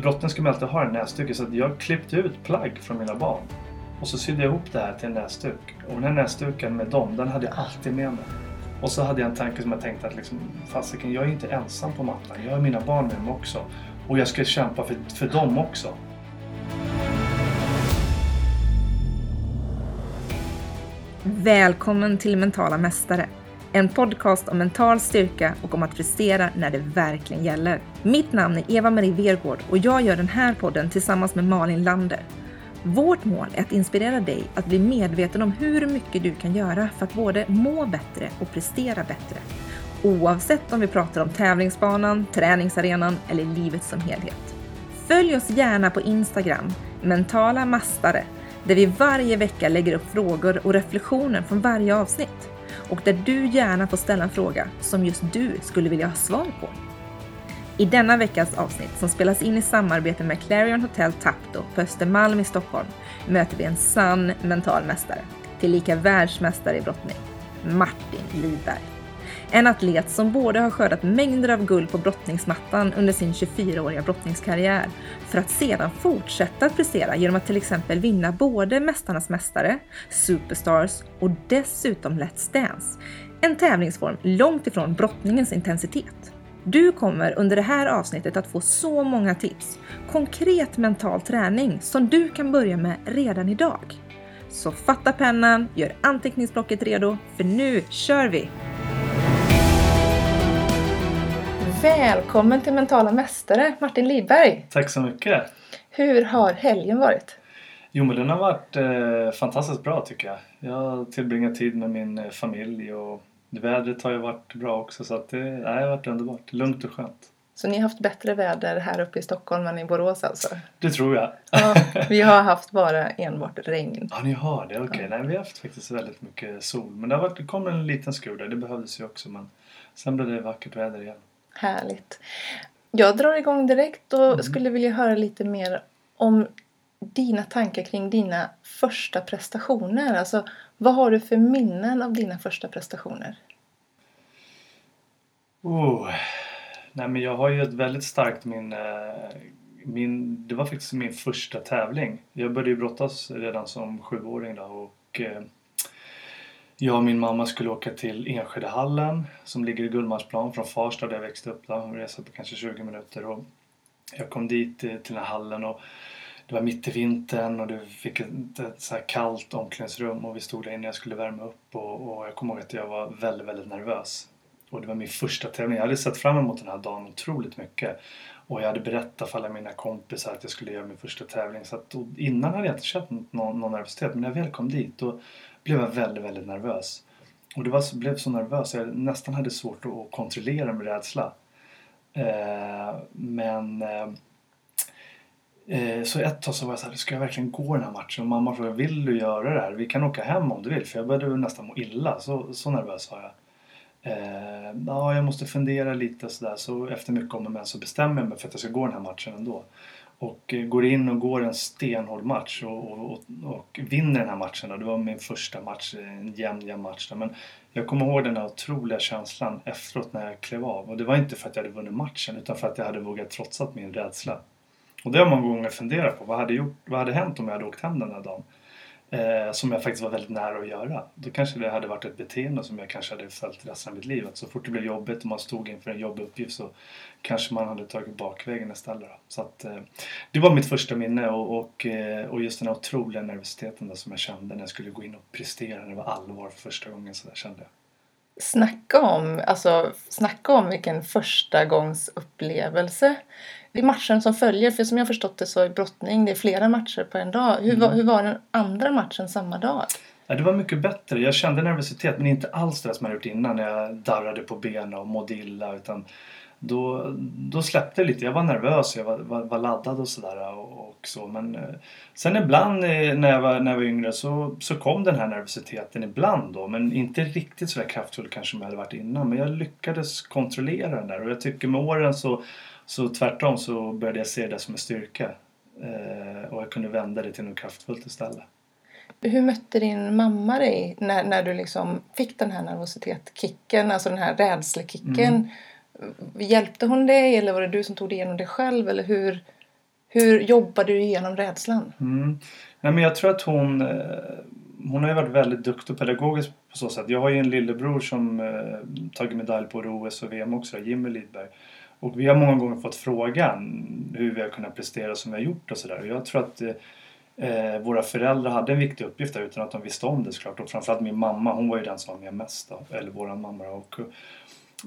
brottning ska man alltid ha en näsduk så att jag klippte ut plagg från mina barn. Och så sydde jag ihop det här till en näsduk. Och den här näsduken med dem, den hade jag alltid med mig. Och så hade jag en tanke som jag tänkte att liksom, fasiken, jag är inte ensam på mattan. Jag har mina barn med mig också. Och jag ska kämpa för, för dem också. Välkommen till Mentala Mästare. En podcast om mental styrka och om att prestera när det verkligen gäller. Mitt namn är Eva-Marie Vergård och jag gör den här podden tillsammans med Malin Lander. Vårt mål är att inspirera dig att bli medveten om hur mycket du kan göra för att både må bättre och prestera bättre. Oavsett om vi pratar om tävlingsbanan, träningsarenan eller livet som helhet. Följ oss gärna på Instagram, mentala mastare, där vi varje vecka lägger upp frågor och reflektioner från varje avsnitt. Och där du gärna får ställa en fråga som just du skulle vilja ha svar på. I denna veckas avsnitt, som spelas in i samarbete med Clarion Hotel Tapto på Östermalm i Stockholm, möter vi en sann mental mästare, tillika världsmästare i brottning, Martin Lidberg. En atlet som både har skördat mängder av guld på brottningsmattan under sin 24-åriga brottningskarriär, för att sedan fortsätta att prestera genom att till exempel vinna både Mästarnas Mästare, Superstars och dessutom Let's Dance. En tävlingsform långt ifrån brottningens intensitet. Du kommer under det här avsnittet att få så många tips, konkret mental träning som du kan börja med redan idag. Så fatta pennan, gör anteckningsblocket redo, för nu kör vi! Välkommen till Mentala Mästare, Martin Lidberg! Tack så mycket! Hur har helgen varit? Jo men den har varit eh, fantastiskt bra tycker jag. Jag har tillbringat tid med min eh, familj och vädret har ju varit bra också så att det, nej, det har varit underbart. Lugnt och skönt. Så ni har haft bättre väder här uppe i Stockholm än i Borås alltså? Det tror jag. Ja, vi har haft bara enbart regn. Ja, ni har det. Okej. Okay. Ja. Nej, vi har haft faktiskt väldigt mycket sol. Men det, har varit, det kom en liten skur där. Det behövdes ju också. Men sen blev det vackert väder igen. Härligt. Jag drar igång direkt och mm. skulle vilja höra lite mer om dina tankar kring dina första prestationer. Alltså, vad har du för minnen av dina första prestationer? Oh. Nej, men jag har ju ett väldigt starkt minne. Min, det var faktiskt min första tävling. Jag började ju brottas redan som sjuåring då, och eh, jag och min mamma skulle åka till Enskedehallen som ligger i Gullmarsplan från Farsta där jag växte upp. Då. En resa på kanske 20 minuter. Och jag kom dit eh, till den här hallen och det var mitt i vintern och det fick ett, ett så här kallt omklädningsrum och vi stod där inne jag skulle värma upp och, och jag kommer ihåg att jag var väldigt, väldigt nervös. Och det var min första tävling. Jag hade sett fram emot den här dagen otroligt mycket. Och jag hade berättat för alla mina kompisar att jag skulle göra min första tävling. Så att, innan hade jag inte känt någon, någon nervositet. Men när jag väl kom dit då blev jag väldigt, väldigt nervös. Och det var, blev så nervös att jag nästan hade svårt att kontrollera min rädsla. Eh, men eh, eh, så ett tag så var jag så här, ska jag verkligen gå den här matchen? Och mamma frågade, vill du göra det här? Vi kan åka hem om du vill. För jag började nästan må illa. Så, så nervös var jag. Eh, ja, jag måste fundera lite sådär. Så efter mycket om och men så bestämmer jag mig för att jag ska gå den här matchen ändå. Och eh, går in och går en stenhård match och, och, och, och vinner den här matchen. Då. Det var min första match, eh, en jämn, jämn match. Då. Men jag kommer ihåg den här otroliga känslan efteråt när jag klev av. Och det var inte för att jag hade vunnit matchen utan för att jag hade vågat trotsat min rädsla. Och det har man många gånger funderat på. Vad hade, gjort, vad hade hänt om jag hade åkt hem den här dagen? Eh, som jag faktiskt var väldigt nära att göra. Då kanske det hade varit ett beteende som jag kanske hade följt resten av mitt liv. Att så fort det blev jobbigt och man stod inför en jobbig uppgift så kanske man hade tagit bakvägen istället. Då. Så att, eh, det var mitt första minne och, och, eh, och just den här otroliga nervositeten då som jag kände när jag skulle gå in och prestera när det var allvar för första gången. Så där kände jag. Snacka om, alltså, snacka om vilken första gångs upplevelse i matchen som följer, för som jag förstått det så är brottning, det är flera matcher på en dag. Hur, mm. var, hur var den andra matchen samma dag? Ja, det var mycket bättre. Jag kände nervositet men inte alls det som jag gjort innan när jag darrade på benen och mådde illa. Utan då, då släppte det lite. Jag var nervös, jag var, var, var laddad och sådär. Och, och, så. Men eh, sen ibland eh, när jag var, när jag var yngre så, så kom den här nervositeten ibland då. Men inte riktigt så där kraftfull kanske som jag hade varit innan. Men jag lyckades kontrollera den där. Och jag tycker med åren så så tvärtom så började jag se det som en styrka. Eh, och jag kunde vända det till något kraftfullt istället. Hur mötte din mamma dig när, när du liksom fick den här nervositetskicken, alltså den här rädslekicken? Mm. Hjälpte hon dig eller var det du som tog dig igenom det själv? Eller hur, Hur jobbar du igenom rädslan? Mm. Nej, men jag tror att hon, eh, hon har ju varit väldigt duktig och pedagogisk på så sätt. Jag har ju en lillebror som eh, tagit medalj på OS och VM också, Jimmy Lidberg. Och vi har många gånger fått frågan hur vi har kunnat prestera som vi har gjort och sådär. Jag tror att eh, eh, våra föräldrar hade en viktig uppgift där utan att de visste om det såklart. Och framförallt min mamma, hon var ju den som var med mest då, eller våran mamma. Och eh,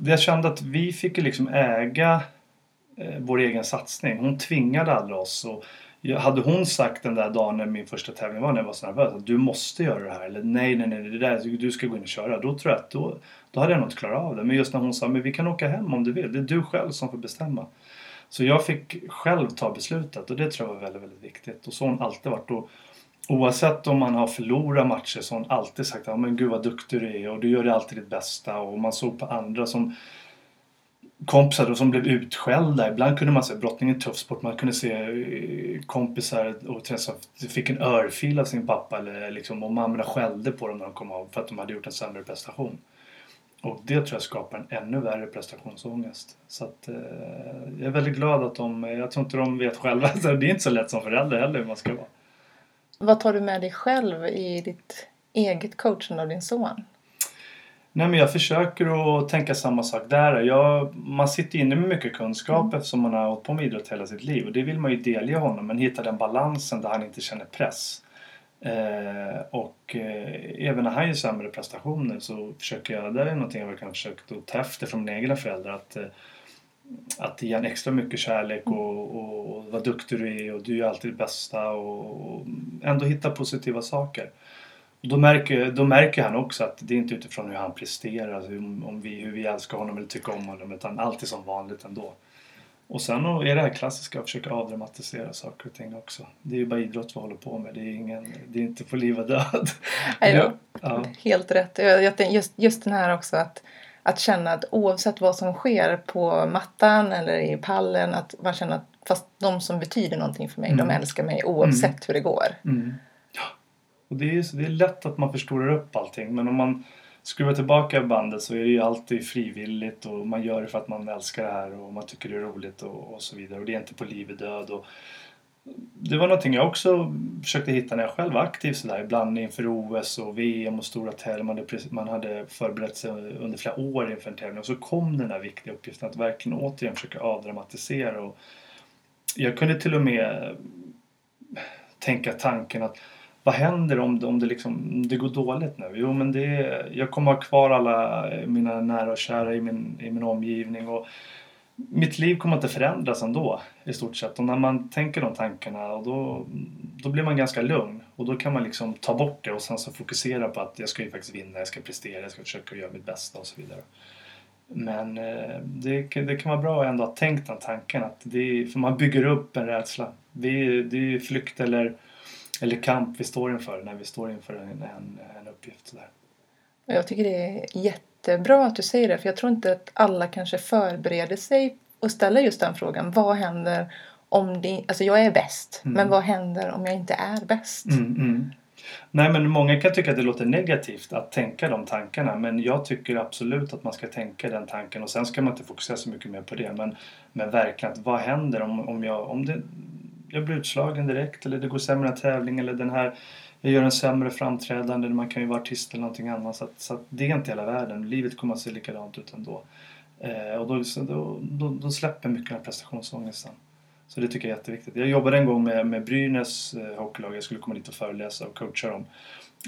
jag kände att vi fick ju liksom äga eh, vår egen satsning. Hon tvingade aldrig oss. Och hade hon sagt den där dagen när min första tävling var när jag var så nervös att du måste göra det här eller nej, nej, nej, det där, du ska gå in och köra. Då tror jag att då, då hade jag nog inte klarat av det. Men just när hon sa men vi kan åka hem om du vill. Det är du själv som får bestämma. Så jag fick själv ta beslutet och det tror jag var väldigt, väldigt viktigt. Och så har hon alltid varit. Och oavsett om man har förlorat matcher så har hon alltid sagt att men gud vad duktig du är och du gör det alltid ditt bästa. Och man såg på andra som kompisar då som blev utskällda. Ibland kunde man se brottning är tuff sport. Man kunde se eh, kompisar och som fick en örfil av sin pappa eller liksom, och mammorna skällde på dem när de kom av för att de hade gjort en sämre prestation. Och det tror jag skapar en ännu värre prestationsångest. Så att, eh, jag är väldigt glad att de, jag tror inte de vet själva, det är inte så lätt som förälder heller hur man ska vara. Vad tar du med dig själv i ditt eget coachande av din son? Nej, men jag försöker att tänka samma sak där. Jag, man sitter inne med mycket kunskap mm. eftersom man har hållit på med idrott hela sitt liv. Och det vill man ju delge honom. Men hitta den balansen där han inte känner press. Eh, och eh, även när han gör sämre prestationer så försöker jag, det är någonting jag verkligen försökt att ta efter från mina egna föräldrar. Att, eh, att ge en extra mycket kärlek och, och, och vad duktig du är och du är alltid det bästa och, och ändå hitta positiva saker. Då märker, då märker han också att det är inte utifrån hur han presterar, alltså om vi, hur vi älskar honom eller tycker om honom, utan alltid som vanligt ändå. Och sen är det här klassiska att försöka avdramatisera saker och ting också. Det är ju bara idrott vi håller på med, det är, ingen, det är inte på liv och död. Ja, ja. Helt rätt. Just, just den här också att, att känna att oavsett vad som sker på mattan eller i pallen, att man känner att fast de som betyder någonting för mig, mm. de älskar mig oavsett mm. hur det går. Mm. Och det är, det är lätt att man förstorar upp allting men om man skruvar tillbaka bandet så är det ju alltid frivilligt och man gör det för att man älskar det här och man tycker det är roligt och, och så vidare. Och det är inte på liv och död. Och det var någonting jag också försökte hitta när jag själv var aktiv sådär. Ibland inför OS och VM och stora tävlingar. Man hade, man hade förberett sig under flera år inför en tävling och så kom den där viktiga uppgiften att verkligen återigen försöka avdramatisera. Och jag kunde till och med tänka tanken att vad händer om det, om det, liksom, det går dåligt nu? Jo, men det, jag kommer ha kvar alla mina nära och kära i min, i min omgivning och mitt liv kommer inte förändras ändå i stort sett. Och när man tänker de tankarna och då, då blir man ganska lugn och då kan man liksom ta bort det och sen så fokusera på att jag ska ju faktiskt vinna, jag ska prestera, jag ska försöka göra mitt bästa och så vidare. Men eh, det, det kan vara bra ändå att tänka den tanken att det, för man bygger upp en rädsla. Det är, det är flykt eller eller kamp vi står inför när vi står inför en, en, en uppgift. Sådär. Jag tycker det är jättebra att du säger det för jag tror inte att alla kanske förbereder sig och ställer just den frågan. Vad händer om det, alltså jag är bäst, mm. men vad händer om jag inte är bäst? Mm, mm. Nej men många kan tycka att det låter negativt att tänka de tankarna men jag tycker absolut att man ska tänka den tanken och sen ska man inte fokusera så mycket mer på det men, men verkligen att vad händer om, om, jag, om det jag blir utslagen direkt eller det går sämre en tävling eller den här jag gör en sämre framträdande, man kan ju vara artist eller någonting annat. Så, att, så att det är inte hela världen. Livet kommer att se likadant ut ändå. Eh, och då, då, då, då, släpper mycket den här prestationsångesten. Så det tycker jag är jätteviktigt. Jag jobbade en gång med, med Brynäs eh, hockeylag. Jag skulle komma dit och föreläsa och coacha dem.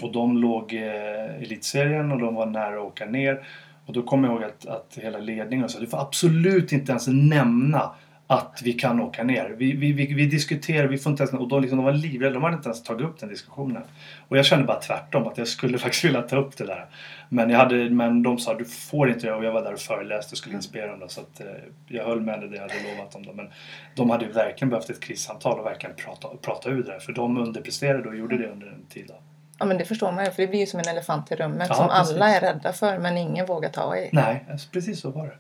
Och de låg i eh, elitserien och de var nära att åka ner. Och då kommer jag ihåg att, att hela ledningen sa du får absolut inte ens nämna att vi kan åka ner. Vi, vi, vi, vi diskuterar, vi får inte ens, och de, liksom, de var livrädda, de hade inte ens tagit upp den diskussionen. Och jag kände bara tvärtom, att jag skulle faktiskt vilja ta upp det där. Men, jag hade, men de sa du får inte det och jag var där och föreläste och skulle inspirera dem. Så att, eh, jag höll med det jag hade lovat dem. Då. Men de hade verkligen behövt ett krissamtal och verkligen prata, prata ur det. För de underpresterade och gjorde det under en tid. Då. Ja men det förstår man ju för det blir ju som en elefant i rummet ja, som precis. alla är rädda för men ingen vågar ta i. Nej, alltså, precis så var det.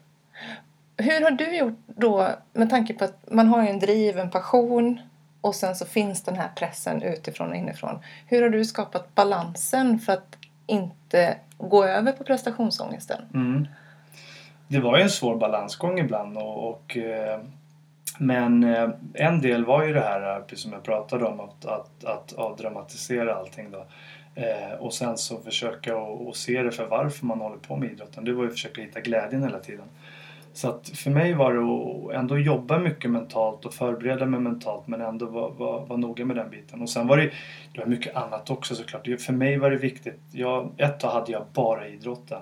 Hur har du gjort då med tanke på att man har ju en driv, en passion och sen så finns den här pressen utifrån och inifrån. Hur har du skapat balansen för att inte gå över på prestationsångesten? Mm. Det var ju en svår balansgång ibland och, och eh, men eh, en del var ju det här, eh, precis som jag pratade om, att, att, att avdramatisera allting då. Eh, och sen så försöka och, se det för varför man håller på med idrotten. Det var ju att försöka hitta glädjen hela tiden. Så att för mig var det att ändå jobba mycket mentalt och förbereda mig mentalt men ändå vara var, var noga med den biten. Och sen var det, det var mycket annat också såklart. För mig var det viktigt. Jag, ett tag hade jag bara idrotten.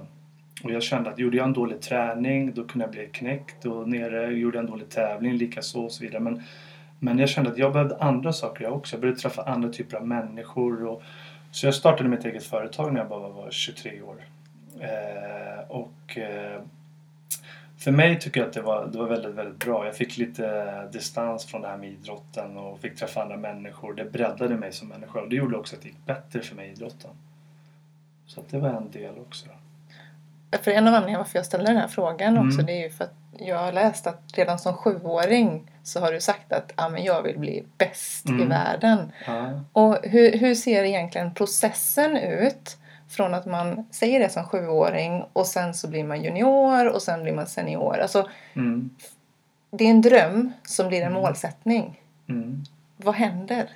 Och jag kände att gjorde jag en dålig träning då kunde jag bli knäckt och nere gjorde jag en dålig tävling likaså och så vidare. Men, men jag kände att jag behövde andra saker jag också. Jag började träffa andra typer av människor. Och, så jag startade mitt eget företag när jag bara var 23 år. Eh, och eh, för mig tycker jag att det var, det var väldigt, väldigt bra. Jag fick lite distans från det här med idrotten och fick träffa andra människor. Det breddade mig som människa och det gjorde också att det gick bättre för mig i idrotten. Så att det var en del också. För en av anledningarna varför jag ställer den här frågan också mm. det är ju för att jag har läst att redan som sjuåring så har du sagt att ah, men jag vill bli bäst mm. i världen. Ja. Och hur, hur ser egentligen processen ut? Från att man säger det som sjuåring och sen så blir man junior och sen blir man senior. Alltså, mm. Det är en dröm som blir en mm. målsättning. Mm. Vad händer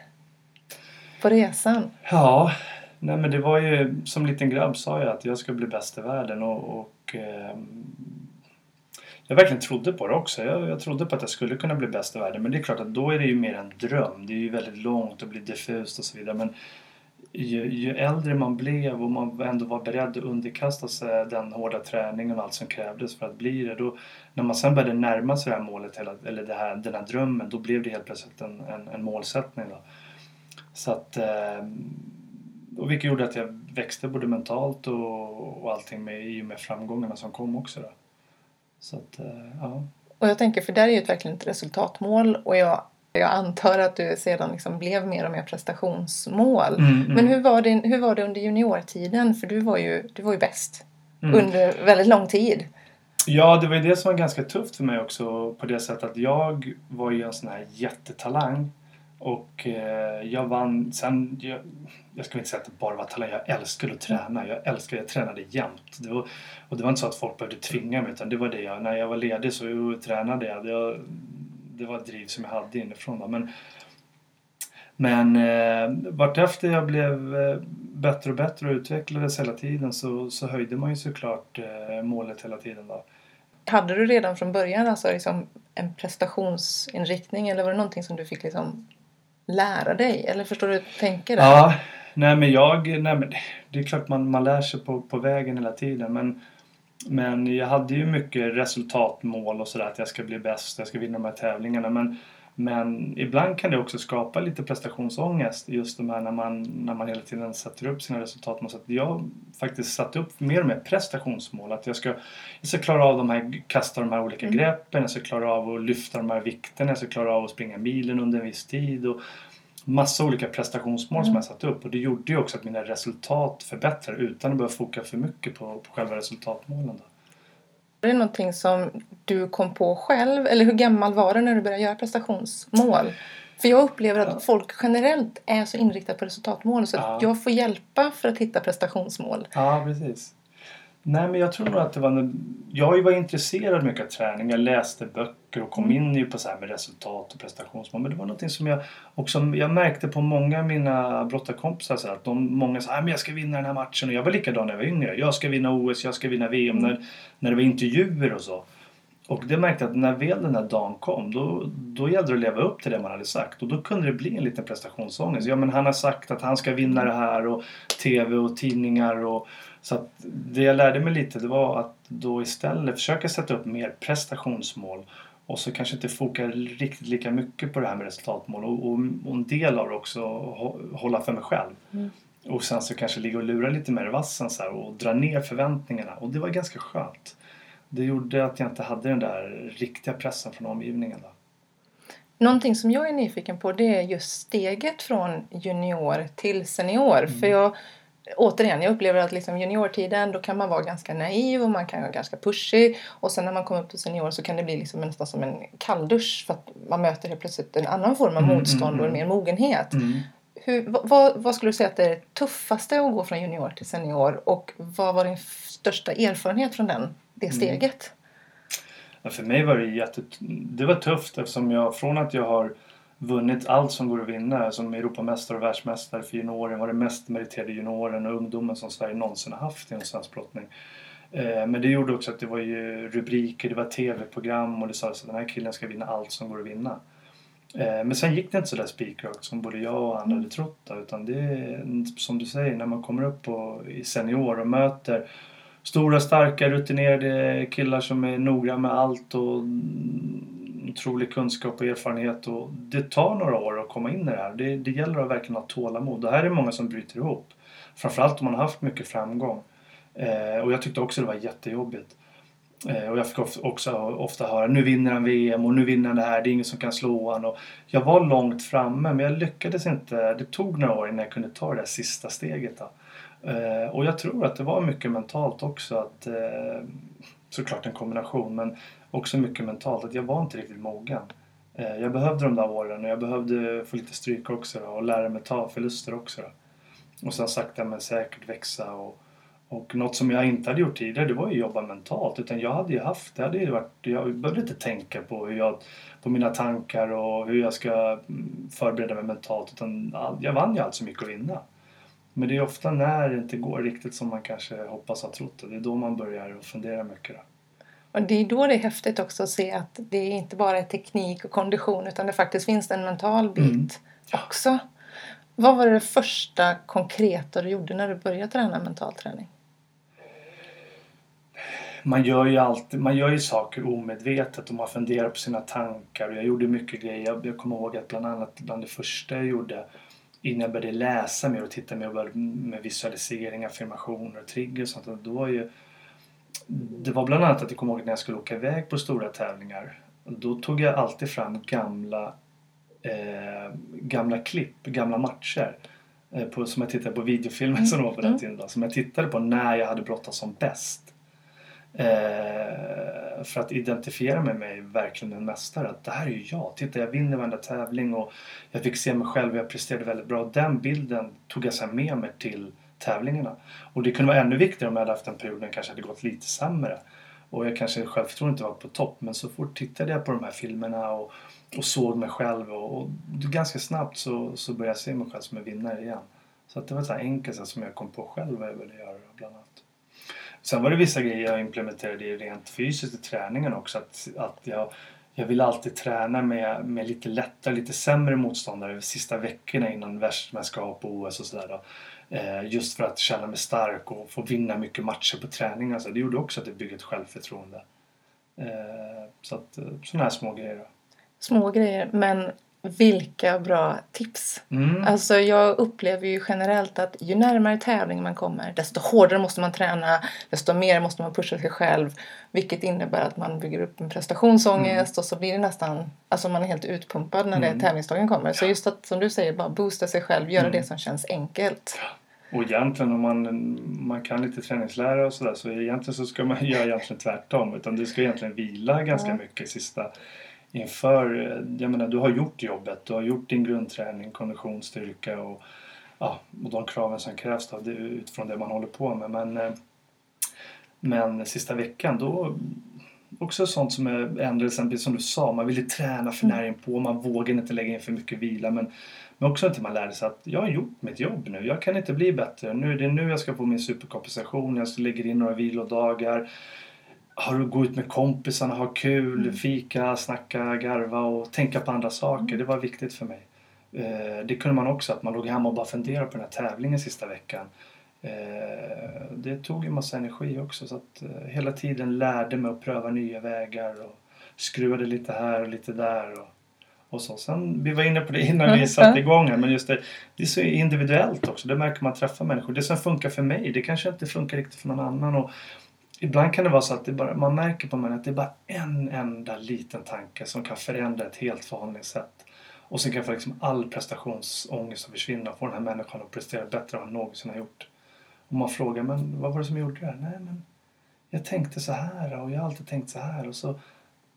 på resan? Ja, nej men det var ju som liten grabb sa jag att jag ska bli bäst i världen och, och eh, jag verkligen trodde på det också. Jag, jag trodde på att jag skulle kunna bli bäst i världen men det är klart att då är det ju mer en dröm. Det är ju väldigt långt och blir diffust och så vidare. Men ju, ju, äldre man blev och man ändå var beredd att underkasta sig den hårda träningen och allt som krävdes för att bli det. Då, när man sen började närma sig det här målet, eller det här, den här drömmen, då blev det helt plötsligt en, en, en målsättning. Då. Så att, eh, och vilket gjorde att jag växte både mentalt och, och allting med, i och med framgångarna som kom också. Då. Så att, eh, ja. Och jag tänker, för där är ju verkligen ett resultatmål och jag jag antar att du sedan liksom blev mer och mer prestationsmål. Mm, mm. Men hur var, det, hur var det under juniortiden? För du var ju, du var ju bäst mm. under väldigt lång tid. Ja, det var ju det som var ganska tufft för mig också på det sättet att jag var ju en sån här jättetalang. Och eh, jag vann, sen, jag, jag ska inte säga att det bara var talang, jag älskade att träna. Jag älskade, jag tränade jämt. Det var, och det var inte så att folk behövde tvinga mig utan det var det jag, när jag var ledig så tränade jag. jag det var ett driv som jag hade inifrån. Då. Men, men eh, vartefter jag blev eh, bättre och bättre och utvecklades hela tiden så, så höjde man ju såklart eh, målet hela tiden. Då. Hade du redan från början alltså liksom en prestationsinriktning eller var det någonting som du fick liksom lära dig? Eller förstår du hur jag tänker? Där? Ja, nej men jag, nej men det är klart man, man lär sig på, på vägen hela tiden men men jag hade ju mycket resultatmål och sådär att jag ska bli bäst, jag ska vinna de här tävlingarna. Men, men ibland kan det också skapa lite prestationsångest just de här när man, när man hela tiden sätter upp sina resultatmål. Så att jag faktiskt satt upp mer och mer prestationsmål. Att jag ska, jag ska klara av de här, kasta de här olika mm. greppen, jag ska klara av att lyfta de här vikterna, jag ska klara av att springa milen under en viss tid. Och, massa olika prestationsmål mm. som jag satt upp och det gjorde ju också att mina resultat förbättrade utan att behöva foka för mycket på, på själva resultatmålen. Då. Är det någonting som du kom på själv eller hur gammal var du när du började göra prestationsmål? För jag upplever att ja. folk generellt är så inriktade på resultatmål så ja. jag får hjälpa för att hitta prestationsmål. Ja, precis. Nej, men jag tror nog att det var... Jag var intresserad mycket av träning. Jag läste böcker och kom mm. in ju på så här med resultat och prestationsmål. Men det var någonting som jag också jag märkte på många av mina brottarkompisar så att de, många sa att jag ska vinna den här matchen. Och jag var likadan när jag var yngre. Jag ska vinna OS, jag ska vinna VM. Mm. När, när det var intervjuer och så. Och det märkte att när väl den här dagen kom då, då gällde det att leva upp till det man hade sagt. Och då kunde det bli en liten prestationsångest. Ja men han har sagt att han ska vinna det här och TV och tidningar och så det jag lärde mig lite det var att då istället försöka sätta upp mer prestationsmål och så kanske inte foka riktigt lika mycket på det här med resultatmål och, och, en del av det också hålla för mig själv. Mm. Och sen så kanske ligga och lura lite mer i vassen så och dra ner förväntningarna och det var ganska skönt. Det gjorde att jag inte hade den där riktiga pressen från omgivningen. Då. Någonting som jag är nyfiken på det är just steget från junior till senior. Mm. För jag återigen, jag upplever att liksom juniortiden då kan man vara ganska naiv och man kan vara ganska pushig och sen när man kommer upp till senior så kan det bli liksom nästan som en kalldusch för att man möter helt plötsligt en annan form av mm, motstånd mm, och en mm. mer mogenhet. Mm. Hur, vad, vad, skulle du säga att det är det tuffaste att gå från junior till senior och vad var din största erfarenhet från den, det steget? Men för mig var det jätte... Det var tufft eftersom jag från att jag har vunnit allt som går att vinna som Europamästare och världsmästare för junioren var det mest meriterade junioren och ungdomen som Sverige någonsin har haft inom svensk brottning. Eh, men det gjorde också att det var ju rubriker, det var tv-program och det sades att den här killen ska vinna allt som går att vinna. Eh, men sen gick det inte så där spikrakt som både jag och andra hade trott. Utan det är som du säger, när man kommer upp på, i senior och möter stora, starka, rutinerade killar som är noggranna med allt och otrolig kunskap och erfarenhet. Och det tar några år att komma in i det här. Det, det gäller att verkligen ha tålamod. Det här är många som bryter ihop. Framförallt om man har haft mycket framgång. Eh, och jag tyckte också det var jättejobbigt. Eh, och jag fick också ofta höra nu vinner han VM och nu vinner han det här, det är ingen som kan slå honom. Och jag var långt framme men jag lyckades inte. Det tog några år innan jag kunde ta det där sista steget. Då. Eh, och jag tror att det var mycket mentalt också. att eh, Såklart en kombination men också mycket mentalt. Att jag var inte riktigt mogen. Eh, jag behövde de där åren och jag behövde få lite stryk också då, och lära mig ta förluster också. Då. Och sen sakta men säkert växa och och något som jag inte hade gjort tidigare det var att jobba mentalt. Utan jag hade ju haft, det hade ju varit, jag behövde inte tänka på, hur jag, på mina tankar och hur jag ska mm, förbereda mig mentalt. Utan jag vann ju allt så mycket att vinna. Men det är ofta när det inte går riktigt som man kanske hoppas ha trott det. Det är då man börjar fundera mycket. Då. Och det är då det är häftigt också att se att det är inte bara är teknik och kondition utan det faktiskt finns en mental bit mm. också. Vad var det första konkreta du gjorde när du började träna mental träning? man gör ju alltid, man gör ju saker omedvetet och man funderar på sina tankar. Jag gjorde mycket grejer. Jag, jag kommer ihåg att bland annat bland det första jag gjorde innan jag började läsa mer och titta mer med visualisering, affirmationer och triggers och sånt. Då var ju, det var bland annat att jag kommer ihåg när jag skulle åka iväg på stora tävlingar. Då tog jag alltid fram gamla, eh, gamla klipp, gamla matcher. Eh, på, som jag tittade på videofilmer som var på den mm. tiden. Då, som jag tittade på när jag hade brottats som bäst. Eh, för att identifiera mig med verkligen en mästare. Att det här är ju jag. Titta, jag vinner varenda tävling och jag fick se mig själv och jag presterade väldigt bra. Den bilden tog jag sen med mig till tävlingarna. Och det kunde vara ännu viktigare om jag hade haft en period när det kanske hade gått lite sämre. Och jag kanske självförtroende inte var på topp. Men så fort tittade jag på de här filmerna och, och såg mig själv och, och ganska snabbt så, så började jag se mig själv som en vinnare igen. Så att det var så enkelt som jag kom på själv vad jag ville göra bland annat. Sen var det vissa grejer jag implementerade rent fysiskt i träningen också. Att, att jag, jag vill alltid träna med, med lite lättare, lite sämre motståndare sista veckorna innan världsmästerskap och OS och sådär. Eh, just för att känna mig stark och få vinna mycket matcher på träning. Alltså, det gjorde också att det byggde ett självförtroende. Eh, så att, eh, sådana här små grejer. Då. Små grejer, men vilka bra tips! Mm. Alltså jag upplever ju generellt att ju närmare tävling man kommer desto hårdare måste man träna, desto mer måste man pusha sig själv. Vilket innebär att man bygger upp en prestationsångest mm. och så blir det nästan, alltså man är helt utpumpad när mm. det tävlingsdagen kommer. Så just att som du säger, bara boosta sig själv, göra mm. det som känns enkelt. Och egentligen om man, man kan lite träningslära och sådär så egentligen så ska man göra egentligen tvärtom. Utan du ska egentligen vila ganska mycket sista inför, jag menar du har gjort jobbet, du har gjort din grundträning, kondition, styrka och, ja, och de kraven som krävs då, det utifrån det man håller på med. Men, eh, men sista veckan då också sånt som är ändrades, som du sa, man ville träna för nära på, man vågade inte lägga in för mycket vila. Men, men också att man lärde sig att jag har gjort mitt jobb nu, jag kan inte bli bättre. Nu är det nu jag ska få min superkompensation, jag lägger in några vilodagar har gå ut med kompisarna, ha kul, mm. fika, snacka, garva och tänka på andra saker. Mm. Det var viktigt för mig. Eh, det kunde man också, att man låg hemma och bara funderade på den här tävlingen sista veckan. Eh, det tog en massa energi också så att eh, hela tiden lärde mig att pröva nya vägar och skruvade lite här och lite där. Och, och så. Sen, vi var inne på det innan vi satte igång här, men just det, det är så individuellt också. Det märker man träffar människor. Det som funkar för mig, det kanske inte funkar riktigt för någon annan. Och Ibland kan det vara så att det bara, man märker på mig att det är bara en enda liten tanke som kan förändra ett helt förhållningssätt. Och sen kan få liksom all prestationsångest att försvinna och få den här människan att prestera bättre än vad någonsin har gjort. Och man frågar, men vad var det som gjorde det? Nej, men jag tänkte så här och jag har alltid tänkt så här och så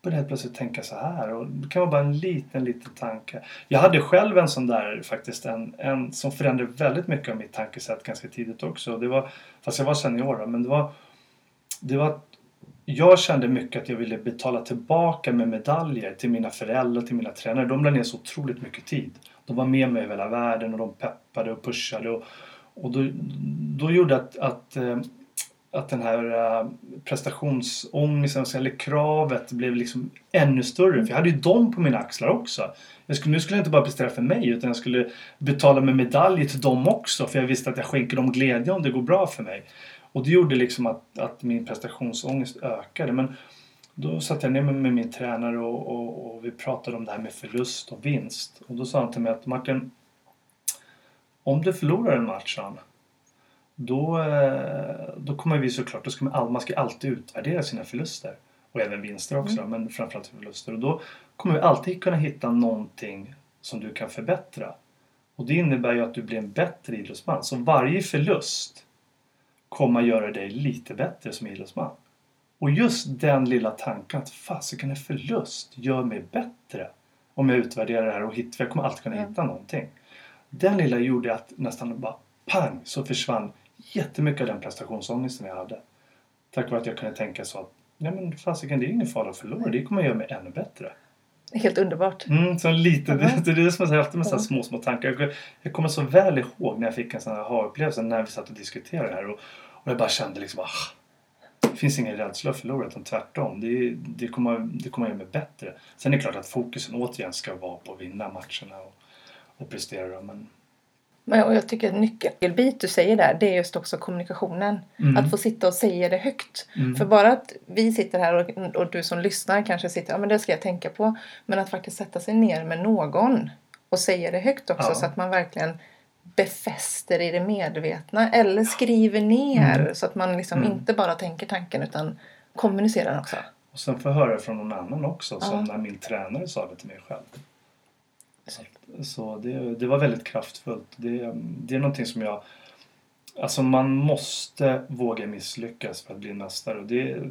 började jag plötsligt tänka så här. Och det kan vara bara en liten, liten tanke. Jag hade själv en sån där faktiskt, en, en som förändrade väldigt mycket av mitt tankesätt ganska tidigt också. Det var, fast jag var senior men det var det var att jag kände mycket att jag ville betala tillbaka med medaljer till mina föräldrar, till mina tränare. De lade ner så otroligt mycket tid. De var med mig över hela världen och de peppade och pushade. Och, och då, då gjorde att, att, eh, att den här eh, prestationsångesten, alltså, eller kravet, blev liksom ännu större. För jag hade ju dem på mina axlar också. Jag skulle, nu skulle jag inte bara prestera för mig utan jag skulle betala med medaljer till dem också. För jag visste att jag skänker dem glädje om det går bra för mig. Och det gjorde liksom att, att min prestationsångest ökade. Men då satte jag ner mig med min tränare och, och, och, vi pratade om det här med förlust och vinst. Och då sa han till mig att Martin, om du förlorar en match, då, eh, då kommer vi såklart, då ska man, man ska alltid utvärdera sina förluster. Och även vinster också, mm. men framförallt förluster. Och då kommer vi alltid kunna hitta någonting som du kan förbättra. Och det innebär ju att du blir en bättre idrottsman. Så varje förlust kommer att göra dig lite bättre som idrottsman. Och just den lilla tanken att fasiken en förlust gör mig bättre om jag utvärderar det här och hittar, jag kommer alltid kunna hitta någonting. Den lilla gjorde att nästan bara pang så försvann jättemycket av den prestationsångesten jag hade. Tack vare att jag kunde tänka så att ja men fasiken det är ingen fara att förlora, det kommer att göra mig ännu bättre. Helt underbart. Mm, så lite, det, det är det som jag säger alltid med ja. små, små tankar. Jag, jag kommer så väl ihåg när jag fick en sån här aha-upplevelse när vi satt och diskuterade det här. Och, och jag bara kände liksom ah, det finns ingen rädsla att förlora utan tvärtom. Det, det, kommer, det kommer göra mig bättre. Sen är det klart att fokusen återigen ska vara på att vinna matcherna och, och prestera. Men... Men, och jag tycker att nyckelbit du säger där, det är just också kommunikationen. Mm. Att få sitta och säga det högt. Mm. För bara att vi sitter här och, och du som lyssnar kanske sitter, ja men det ska jag tänka på. Men att faktiskt sätta sig ner med någon och säga det högt också ja. så att man verkligen befäster i det medvetna eller skriver ner mm. så att man liksom mm. inte bara tänker tanken utan kommunicerar den också. Och sen få höra från någon annan också ja. som när min tränare sa det till mig själv. Så, så det, det var väldigt kraftfullt. Det, det är någonting som jag Alltså man måste våga misslyckas för att bli mästare. Och det,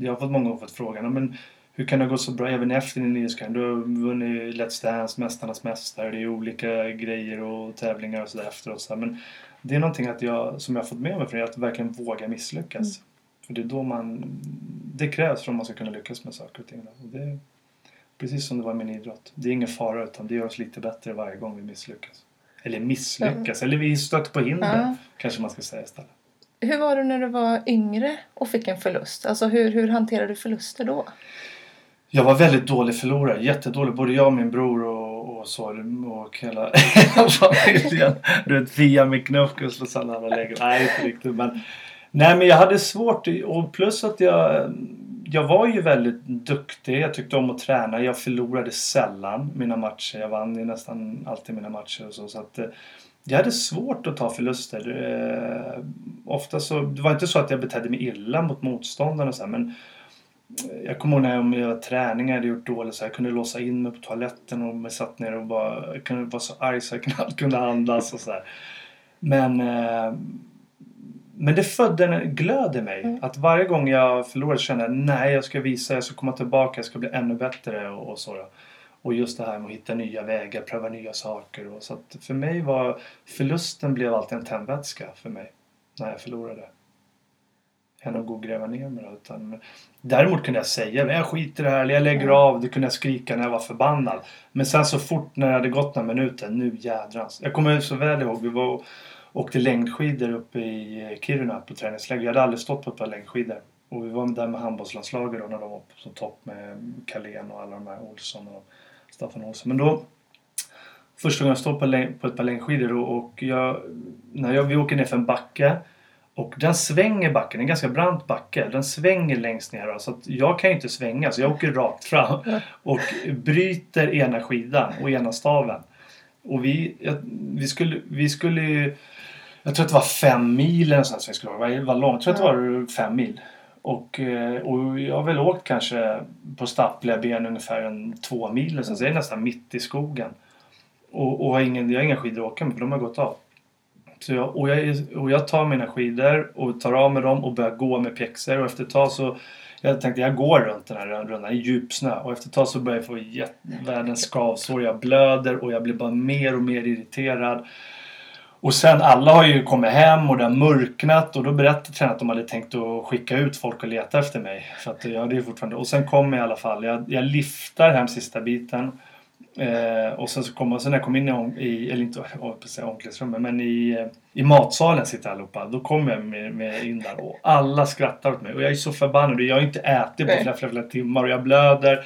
jag har fått många gånger fått frågan men hur kan det gå så bra även efter din nyhetskarriär? Du har vunnit Let's Dance, Mästarnas Mästare, det är olika grejer och tävlingar och sådär efteråt. Så men det är någonting att jag, som jag har fått med mig från det, att verkligen våga misslyckas. Mm. För det är då man, det krävs för att man ska kunna lyckas med saker och ting. Och det precis som det var i min idrott. Det är ingen fara utan det gör oss lite bättre varje gång vi misslyckas. Eller misslyckas, mm. eller vi stöter på hinder ja. kanske man ska säga istället. Hur var du när du var yngre och fick en förlust? Alltså hur, hur hanterade du förluster då? Jag var väldigt dålig förlorare, jättedålig. Både jag och min bror och, och så och hela familjen. Du vet, Fia med knuffkus och sådana andra lägen. Nej, inte riktigt men. Nej men jag hade svårt och plus att jag jag var ju väldigt duktig. Jag tyckte om att träna. Jag förlorade sällan mina matcher. Jag vann ju nästan alltid mina matcher och så. så att, eh, jag hade svårt att ta förluster. Eh, ofta så, det var inte så att jag betedde mig illa mot motståndarna så här, men jag kommer ihåg när jag med träning hade gjort dåligt så jag kunde låsa in mig på toaletten och mig satt ner och bara, jag kunde vara så arg så jag knappt kunde andas och så här. Men, eh, men det födde en glöd i mig. Mm. Att varje gång jag förlorade kände jag nej jag ska visa, jag ska komma tillbaka, jag ska bli ännu bättre och, och så. Då. Och just det här med att hitta nya vägar, pröva nya saker. Och så att för mig var förlusten blev alltid en tändvätska för mig när jag förlorade än att gå och gräva ner mig. Utan, däremot kunde jag säga jag skiter i det här, jag lägger av. Det kunde jag skrika när jag var förbannad. Men sen så fort när det hade gått några minuter, nu jädrans. Jag kommer så väl ihåg, vi var och åkte längdskidor uppe i Kiruna på träningsläger. Jag hade aldrig stått på ett par längdskidor. Och vi var där med handbollslandslaget då när de var på topp med Carlén och alla de här Olsson och Staffan Olsson. Men då Första gången jag stod på, på ett par längdskidor och, och jag, när jag, vi åker ner för en backe och den svänger backen, en ganska brant backe. Den svänger längst ner. Så att jag kan ju inte svänga så jag åker rakt fram. Och bryter ena skidan och ena staven. Och vi, vi skulle, vi skulle ju... Jag tror att det var fem mil eller så vi skulle åka. Det var långt. Jag tror att det var fem mil. Och, eh, och jag har väl åkt kanske på stappliga ben ungefär en två mil. Så det är nästan mitt i skogen. Och, och har ingen, jag har inga skidor att åka med för de har gått av. Så jag, och, jag, och jag tar mina skidor och tar av mig dem och börjar gå med pjäxor och efter ett tag så jag tänkte jag går runt den här rundan i djup snö och efter ett tag så börjar jag få världens skavsår. Jag blöder och jag blir bara mer och mer irriterad. Och sen alla har ju kommit hem och det har mörknat och då berättade tränaren att de hade tänkt att skicka ut folk och leta efter mig. För att jag hade fortfarande... Och sen kom jag i alla fall. Jag, jag liftar hem sista biten. Eh, och sen så kom sen när jag kom in i, i eller inte i omklädningsrummet, men i, i matsalen sitter allihopa. Då kom jag med, med in där och alla skrattar åt mig. Och jag är så förbannad. Jag har inte ätit på flera, flera, flera timmar och jag blöder.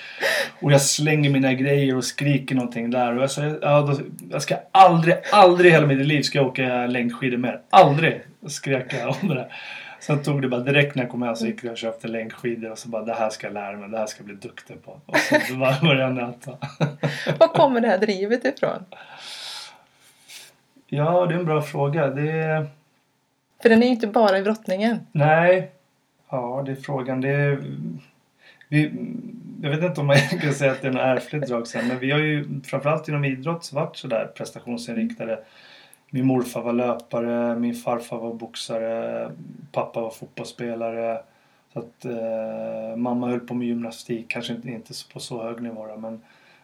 Och jag slänger mina grejer och skriker någonting där. Och jag sa, ja, då, jag ska aldrig, aldrig i hela mitt liv ska jag åka längdskidor mer. Aldrig! Skrek jag om det där. Sen tog det bara direkt när jag kom hem så gick jag och köpte längdskidor och så bara det här ska jag lära mig, det här ska jag bli duktig på. Och så började jag nöta. Var kommer det här drivet ifrån? Ja, det är en bra fråga. Det För den är ju inte bara i brottningen. Nej. Ja, det är frågan. Det är... Vi... Jag vet inte om man kan säga att det är något ärftligt drag sen, men vi har ju framförallt inom idrott varit sådär prestationsinriktade. Min morfar var löpare, min farfar var boxare, pappa var fotbollsspelare. Så att, eh, mamma höll på med gymnastik, kanske inte, inte på så hög nivå men,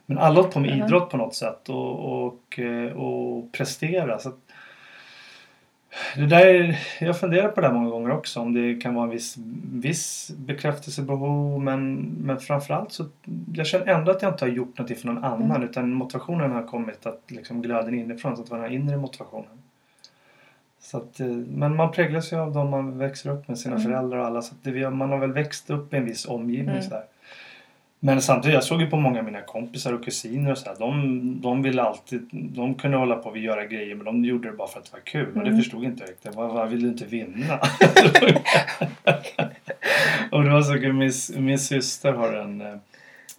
men alla höll på med idrott på något sätt och, och, eh, och prestera. Så att, det där, jag funderar på det många gånger också om det kan vara en viss, viss bekräftelsebehov men, men framförallt så jag känner ändå att jag inte har gjort något för någon annan Mm. utan motivationen har kommit att liksom glöden inifrån så att vara den här inre motivationen. Så att, eh, men man präglas ju av de man växer upp med, sina Mm. föräldrar och alla. Så att det, man har väl växt upp i en viss omgivning. Mm. Så Men Men samtidigt, jag såg ju på många av mina kompisar och kusiner och så här, de, de ville alltid, de kunde hålla på och göra grejer men de gjorde det bara för att det var kul det Mm. förstod inte jag riktigt. Vad, vad vill du inte vinna? och det var så kul, min, min syster har en,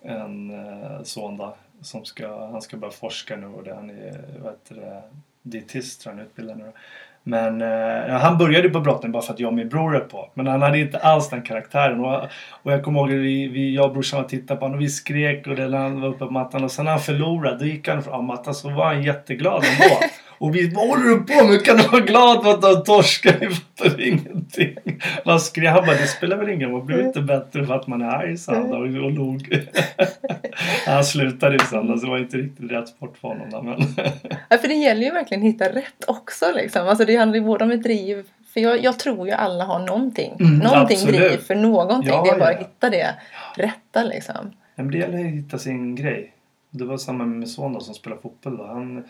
en eh, son då, som ska, han ska börja forska nu och det, han är, vad heter det, dietist tror jag han är utbildad nu. Men eh, han började på brotten bara för att jag och min bror är på. Men han hade inte alls den karaktären. Och, och jag kommer ihåg att vi, vi, jag och brorsan tittade på honom och vi skrek och det när han var uppe på mattan. Och sen när han förlorade, då gick han från mattan så var han jätteglad ändå. Och vi vad håller du på med? Kan du vara glad för att du har torskat? Vi fattar ingenting. Han skrek, han bara, det spelar väl ingen roll. Man blir inte bättre för att man är arg, sa han och, och log. han slutade ju sen, alltså det var inte riktigt rätt sport för honom. Men Ja, för det gäller ju verkligen att hitta rätt också. Liksom. Alltså, det handlar ju både om ett driv. För jag, jag tror ju alla har någonting. Mm, någonting absolut. driv för någonting. Ja, det är bara ja. att hitta det rätta liksom. Men det gäller att hitta sin grej. Det var samma med min son då, som spelar fotboll. Då. Han,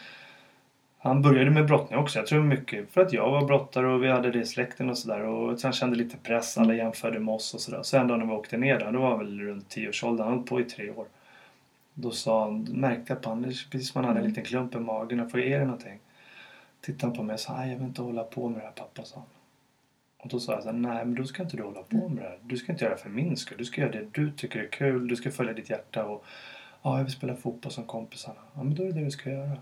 han började med brottning också. Jag tror mycket för att jag var brottare och vi hade det i släkten och sådär. Och han kände lite press. Alla jämförde med oss och sådär. Så en dag när vi åkte ner där, då var han väl runt 10-årsåldern. Han höll på i tre år. Då sa han, märkte jag på honom, precis som han hade en liten klump i magen. Jag får är det någonting? Tittade han på mig och sa, nej jag vill inte hålla på med det här pappa, sa han. Och då sa jag så här, nej men då ska inte du hålla på med det här. Du ska inte göra det för min skull. Du ska göra det du tycker är kul. Du ska följa ditt hjärta och ja, jag vill spela fotboll som kompisarna. Ja, men då är det det du ska göra.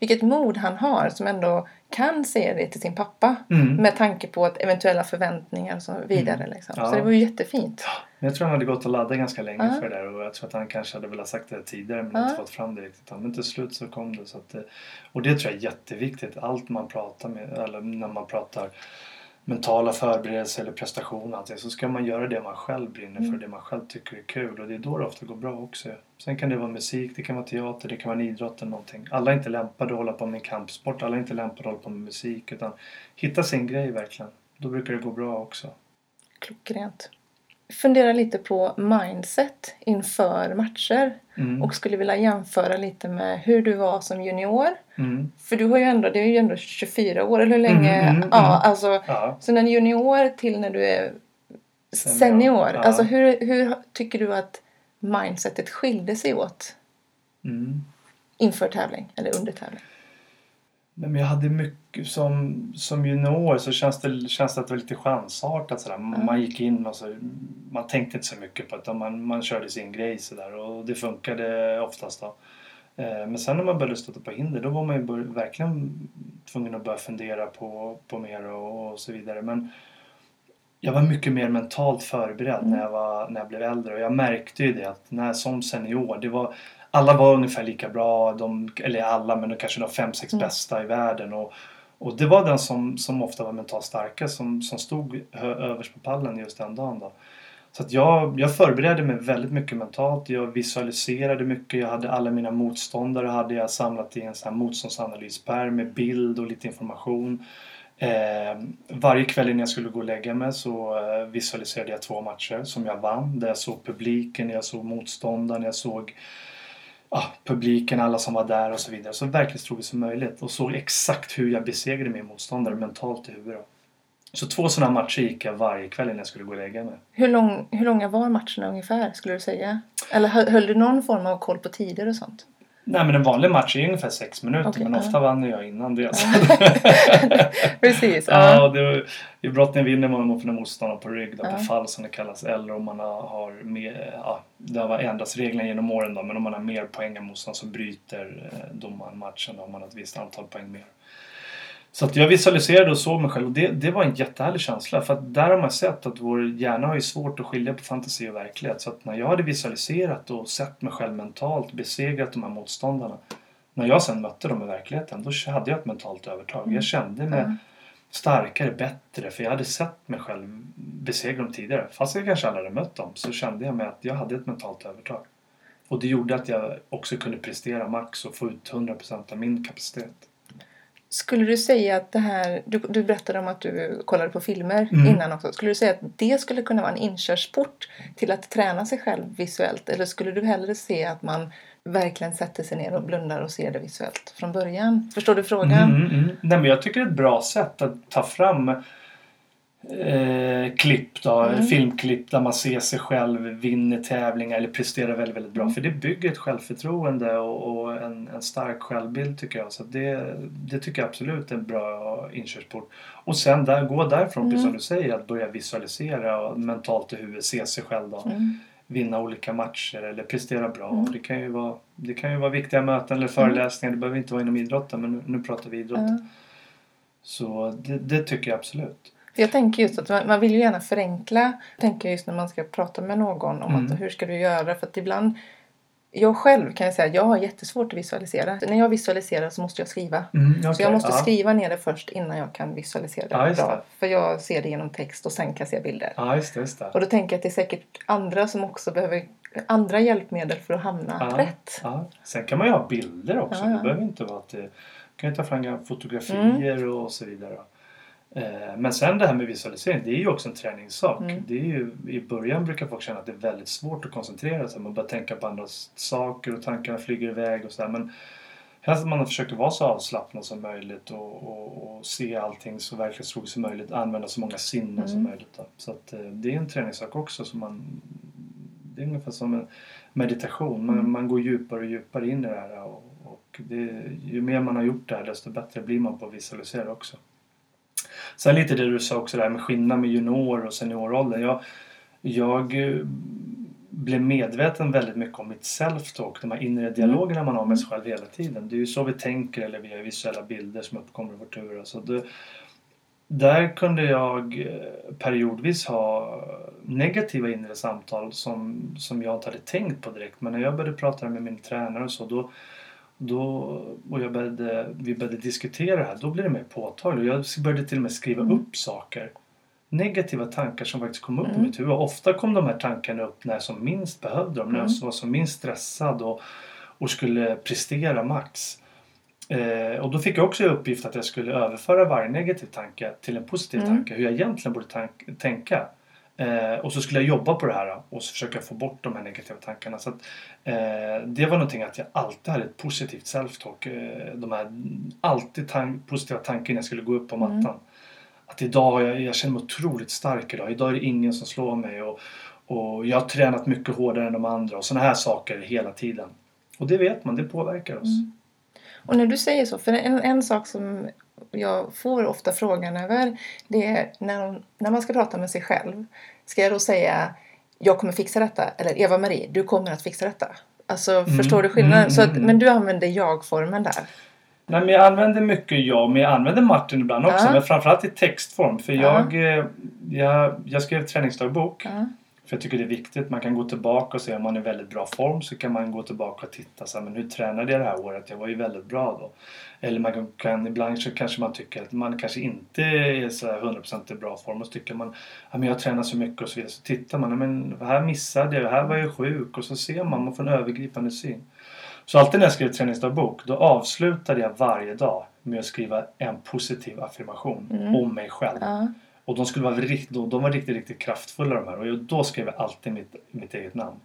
Vilket mod han har som ändå kan se det till sin pappa. Mm. Med tanke på att eventuella förväntningar och så vidare. Liksom. Ja. Så det var ju jättefint. Jag tror han hade gått och laddat ganska länge Ja. för det där och jag tror att han kanske hade velat sagt det tidigare men Ja. inte fått fram det riktigt. Men till slut så kom det. Så att, och det tror jag är jätteviktigt. Allt man pratar med, eller när man pratar mentala förberedelser eller prestation allting, så ska man göra det man själv brinner Mm. för, det man själv tycker är kul och det är då det ofta går bra också. Sen kan det vara musik, det kan vara teater, det kan vara en idrott eller någonting. Alla är inte lämpade att hålla på med en kampsport, alla är inte lämpade att hålla på med musik utan hitta sin grej verkligen. Då brukar det gå bra också. Klockrent. Fundera lite på mindset inför matcher. Mm. Och skulle vilja jämföra lite med hur du var som junior. Mm. För du har ju ändå, det är ju ändå 24 år eller hur länge? Mm, mm, ja, mm. alltså. Ja. Så när junior till när du är Senior, senior. ja. Alltså hur, hur tycker du att mindsetet skilde sig åt Mm. inför tävling eller under tävling? Men jag hade mycket som, som junior så känns det, känns det att det var lite chansartat sådär. Man gick in och så, man tänkte inte så mycket på det man, man körde sin grej sådär och det funkade oftast då. Eh, Men sen när man började stöta på hinder då var man ju verkligen tvungen att börja fundera på, på mer och, och så vidare. Men jag var mycket mer mentalt förberedd när, jag var, när jag blev äldre och jag märkte ju det att när, som senior, det var, alla var ungefär lika bra, de, eller alla men de kanske de fem, sex Mm. bästa i världen. Och, och det var den som, som ofta var mentalt starkast som, som stod överst på pallen just den dagen. Då. Så att jag, jag förberedde mig väldigt mycket mentalt. Jag visualiserade mycket. Jag hade alla mina motståndare hade jag samlat i en sån här motståndsanalyspärm med bild och lite information. Eh, varje kväll innan jag skulle gå och lägga mig så eh, visualiserade jag två matcher som jag vann. Där jag såg publiken, jag såg motståndaren, jag såg ah, publiken, alla som var där och så vidare. Så verklighetstroget som möjligt och såg exakt hur jag besegrade min motståndare mentalt i huvudet. Så två sådana matcher gick jag varje kväll innan jag skulle gå och lägga mig. Hur, lång, hur långa var matcherna ungefär skulle du säga? Eller höll du någon form av koll på tider och sånt? Nej men en vanlig match är ungefär sex minuter okay, men ja. ofta vann jag innan det. Precis. Ja, ja det, I brottning vinner man mot motståndaren på rygg, då, ja. på fall som det kallas. Eller om man har mer, ja, det har ändrats reglerna genom åren då, men om man har mer poäng än motståndaren så bryter eh, domaren matchen då, om man har ett visst antal poäng mer. Så att jag visualiserade och såg mig själv och det, det var en jättehärlig känsla för att där har man sett att vår hjärna har ju svårt att skilja på fantasi och verklighet. Så att när jag hade visualiserat och sett mig själv mentalt besegrat de här motståndarna. När jag sen mötte dem i verkligheten då hade jag ett mentalt övertag. Jag mm. kände mig mm. starkare, bättre för jag hade sett mig själv besegra dem tidigare. Fast jag kanske aldrig hade mött dem så kände jag mig att jag hade ett mentalt övertag. Och det gjorde att jag också kunde prestera max och få ut 100% av min kapacitet. Skulle du säga att det här, du, du berättade om att du kollade på filmer mm. innan också. Skulle du säga att det skulle kunna vara en inkörsport till att träna sig själv visuellt? Eller skulle du hellre se att man verkligen sätter sig ner och blundar och ser det visuellt från början? Förstår du frågan? Mm, mm. Nej, men jag tycker det är ett bra sätt att ta fram eh, klipp då, mm. filmklipp där man ser sig själv vinna tävlingar eller presterar väldigt, väldigt bra. Mm. För det bygger ett självförtroende och, och en, en, stark självbild tycker jag. Så det, det tycker jag absolut är en bra inkörsport. Och sen där, gå därifrån, mm. precis som du säger, att börja visualisera och mentalt i huvudet se sig själv då. Mm. Vinna olika matcher eller prestera bra. Mm. Det, kan ju vara, det kan ju vara viktiga möten eller föreläsningar. Det behöver inte vara inom idrotten men nu, nu pratar vi idrott. Så det, det tycker jag absolut. Jag tänker just att man, man vill ju gärna förenkla. Jag tänker just när man ska prata med någon om mm. att hur ska du göra? För att ibland jag själv kan jag säga jag har jättesvårt att visualisera. När jag visualiserar så måste jag skriva. Mm, okay. Så jag måste ja. skriva ner det först innan jag kan visualisera det ja, bra. För jag ser det genom text och sen kan jag se bilder. Ja, just det, just det. Och då tänker jag att det är säkert andra som också behöver andra hjälpmedel för att hamna rätt. Sen kan man ju ha bilder också. Det behöver inte vara att det kan ju ta fram fotografier mm. och så vidare. Eh, men sen det här med visualisering, det är ju också en träningssak. Mm. Det är ju, I början brukar folk känna att det är väldigt svårt att koncentrera sig. Man börjar tänka på andra saker och tankarna flyger iväg och sådär. Men helst att man försöker vara så avslappnad som möjligt och, och, och se allting så verklighetstroget som möjligt. Använda så många sinnen mm. som möjligt. Då. Så att, eh, det är en träningssak också. Så man, det är ungefär som en meditation. Man, mm. man går djupare och djupare in i det här. Och, och det, ju mer man har gjort det här desto bättre blir man på att visualisera också. Sen lite det du sa också där med skillnad med junior och senioråldern. Jag, jag eh, blev medveten väldigt mycket om mitt self-talk, de här inre dialogerna man har med sig själv hela tiden. Det är ju så vi tänker eller via visuella bilder som uppkommer i vårt huvud. Så det, där kunde jag eh, periodvis ha negativa inre samtal som, som jag inte hade tänkt på direkt. Men när jag började prata med min tränare och så då då, och jag började, vi började diskutera det här, då blev det mer påtagligt. Jag började till och med skriva mm. upp saker. Negativa tankar som faktiskt kom upp mm. i mitt huvud. Ofta kom de här tankarna upp när jag som minst behövde dem. När jag mm. var som minst stressad och, och skulle prestera max. Eh, och då fick jag också i uppgift att jag skulle överföra varje negativ tanke till en positiv mm. tanke. Hur jag egentligen borde tänka. Eh, och så skulle jag jobba på det här och så försöka få bort de här negativa tankarna. Så att, eh, det var någonting att jag alltid hade ett positivt self-talk. Eh, de här alltid tan positiva tankar när jag skulle gå upp på mm. mattan. Mm. Att idag, jag, jag känner mig otroligt stark idag. Idag är det ingen som slår mig. Och, och jag har tränat mycket hårdare än de andra och sådana här saker hela tiden. Och det vet man, det påverkar oss. Mm. Och när du säger så, för en, en sak som jag får ofta frågan över det är när, när man ska prata med sig själv. Ska jag då säga jag kommer fixa detta eller Eva-Marie du kommer att fixa detta? Alltså mm, förstår du skillnaden? Mm, så att, mm, men du använder jag-formen där? Nej men jag använder mycket jag men jag använder Martin ibland också ja. men framförallt i textform för ja. jag, eh, jag, jag skrev träningsdagbok För jag tycker det är viktigt. Man kan gå tillbaka och se om man är i väldigt bra form så kan man gå tillbaka och titta så här, men hur tränade jag det här året? Jag var ju väldigt bra då. Eller man kan, ibland så kanske man tycker att man kanske inte är så här 100% i bra form och så tycker man men jag tränar så mycket och så vidare. Så tittar man, men här missade jag, här var jag sjuk och så ser man, man får en övergripande syn. Så alltid när jag skrev träningsdagbok då avslutade jag varje dag med att skriva en positiv affirmation Mm. om mig själv. Ja. Och de, skulle vara riktigt, de, var riktigt, riktigt kraftfulla de här. Och då skrev jag alltid mitt, mitt eget namn.